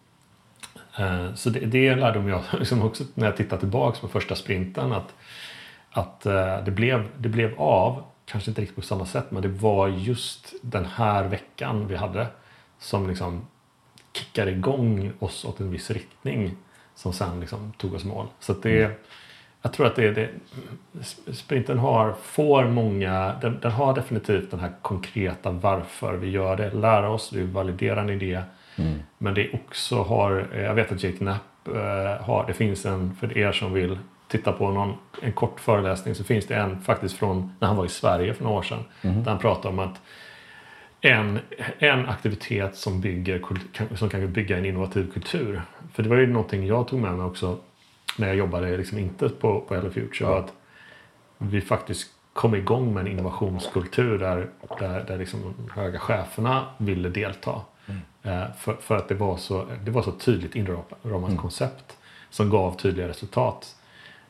eh, så det, det är en lärdom jag <laughs> liksom också när jag tittar tillbaka på första sprinten att, att eh, det, blev, det blev av, kanske inte riktigt på samma sätt, men det var just den här veckan vi hade som liksom kickade igång oss åt en viss riktning som sen liksom tog oss mål. Så att det, jag tror att det, det sprinten har, får många, den, den har definitivt den här konkreta varför vi gör det. Lära oss, vi validerar en idé. Mm. Men det också har, eh, jag vet att Jake Knapp eh, har, det finns en, för er som vill titta på någon, en kort föreläsning så finns det en faktiskt från när han var i Sverige för några år sedan. Där han pratar om att en, en aktivitet som, bygger, som kan bygga en innovativ kultur. För det var ju någonting jag tog med mig också när jag jobbade liksom inte på, på Hello Future. Ja. Att vi faktiskt kom igång med en innovationskultur där, där, där liksom de höga cheferna ville delta. Eh, för, för att det var så, det var så tydligt inramat koncept som gav tydliga resultat.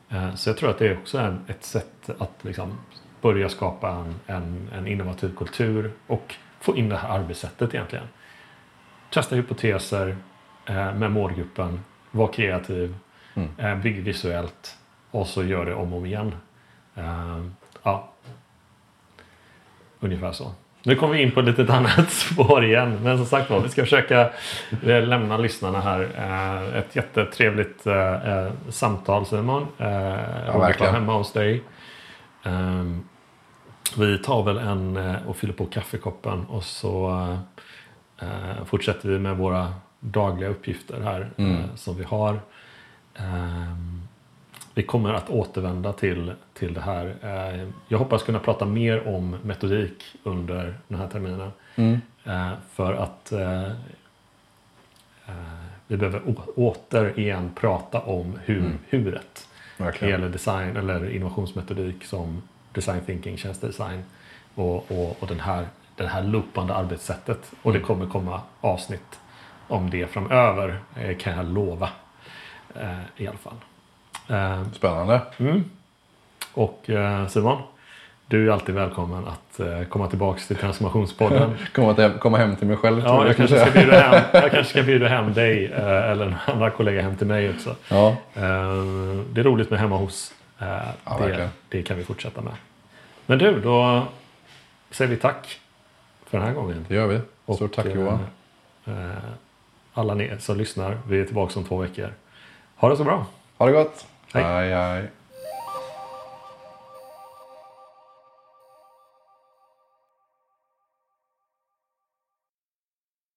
Eh, så jag tror att det är också en, ett sätt att liksom börja skapa en, en, en innovativ kultur och få in det här arbetssättet egentligen. Testa hypoteser eh, med målgruppen, var kreativ, Mm. eh, bygg visuellt och så gör det om och om igen. Eh, ja. Ungefär så. Nu kommer vi in på ett litet annat <laughs> spår igen. Men som sagt var, vi ska försöka eh, lämna lyssnarna här eh, ett jättetrevligt eh, samtal Simon. Vara verkligen. hemma hos dig. Vi tar väl en eh, och fyller på kaffekoppen och så eh, fortsätter vi med våra dagliga uppgifter här Mm. eh, som vi har. Ehm, vi kommer att återvända till, till det här. Eh, jag hoppas kunna prata mer om metodik under den här terminen. Mm. Eh, för att eh, eh, vi behöver återigen prata om hur, Mm. huret. Det Verkligen. gäller design eller innovationsmetodik som design thinking, tjänstedesign och, och, och den här, det här loopande arbetssättet. Och det kommer komma avsnitt om det framöver eh, kan jag lova. Eh, I alla fall. Eh, Spännande. mm. Och Simon, du är alltid välkommen att komma tillbaka till Transformationspodden. <laughs> Komma, till, komma hem till mig själv. Ja, jag skulle kanske, ska bjuda hem, jag <laughs> kanske ska bjuda hem dig eller en annan kollega hem till mig också. Ja, Det är roligt med hemma hos. Eh, Ja, det, det kan vi fortsätta med. Men du, då säger vi tack för den här gången. det gör vi. Stort tack eh, Johan. eh, Alla ni som lyssnar, vi är tillbaka om två veckor. Ha det så bra. Ha det gott. Hej. hej. hej.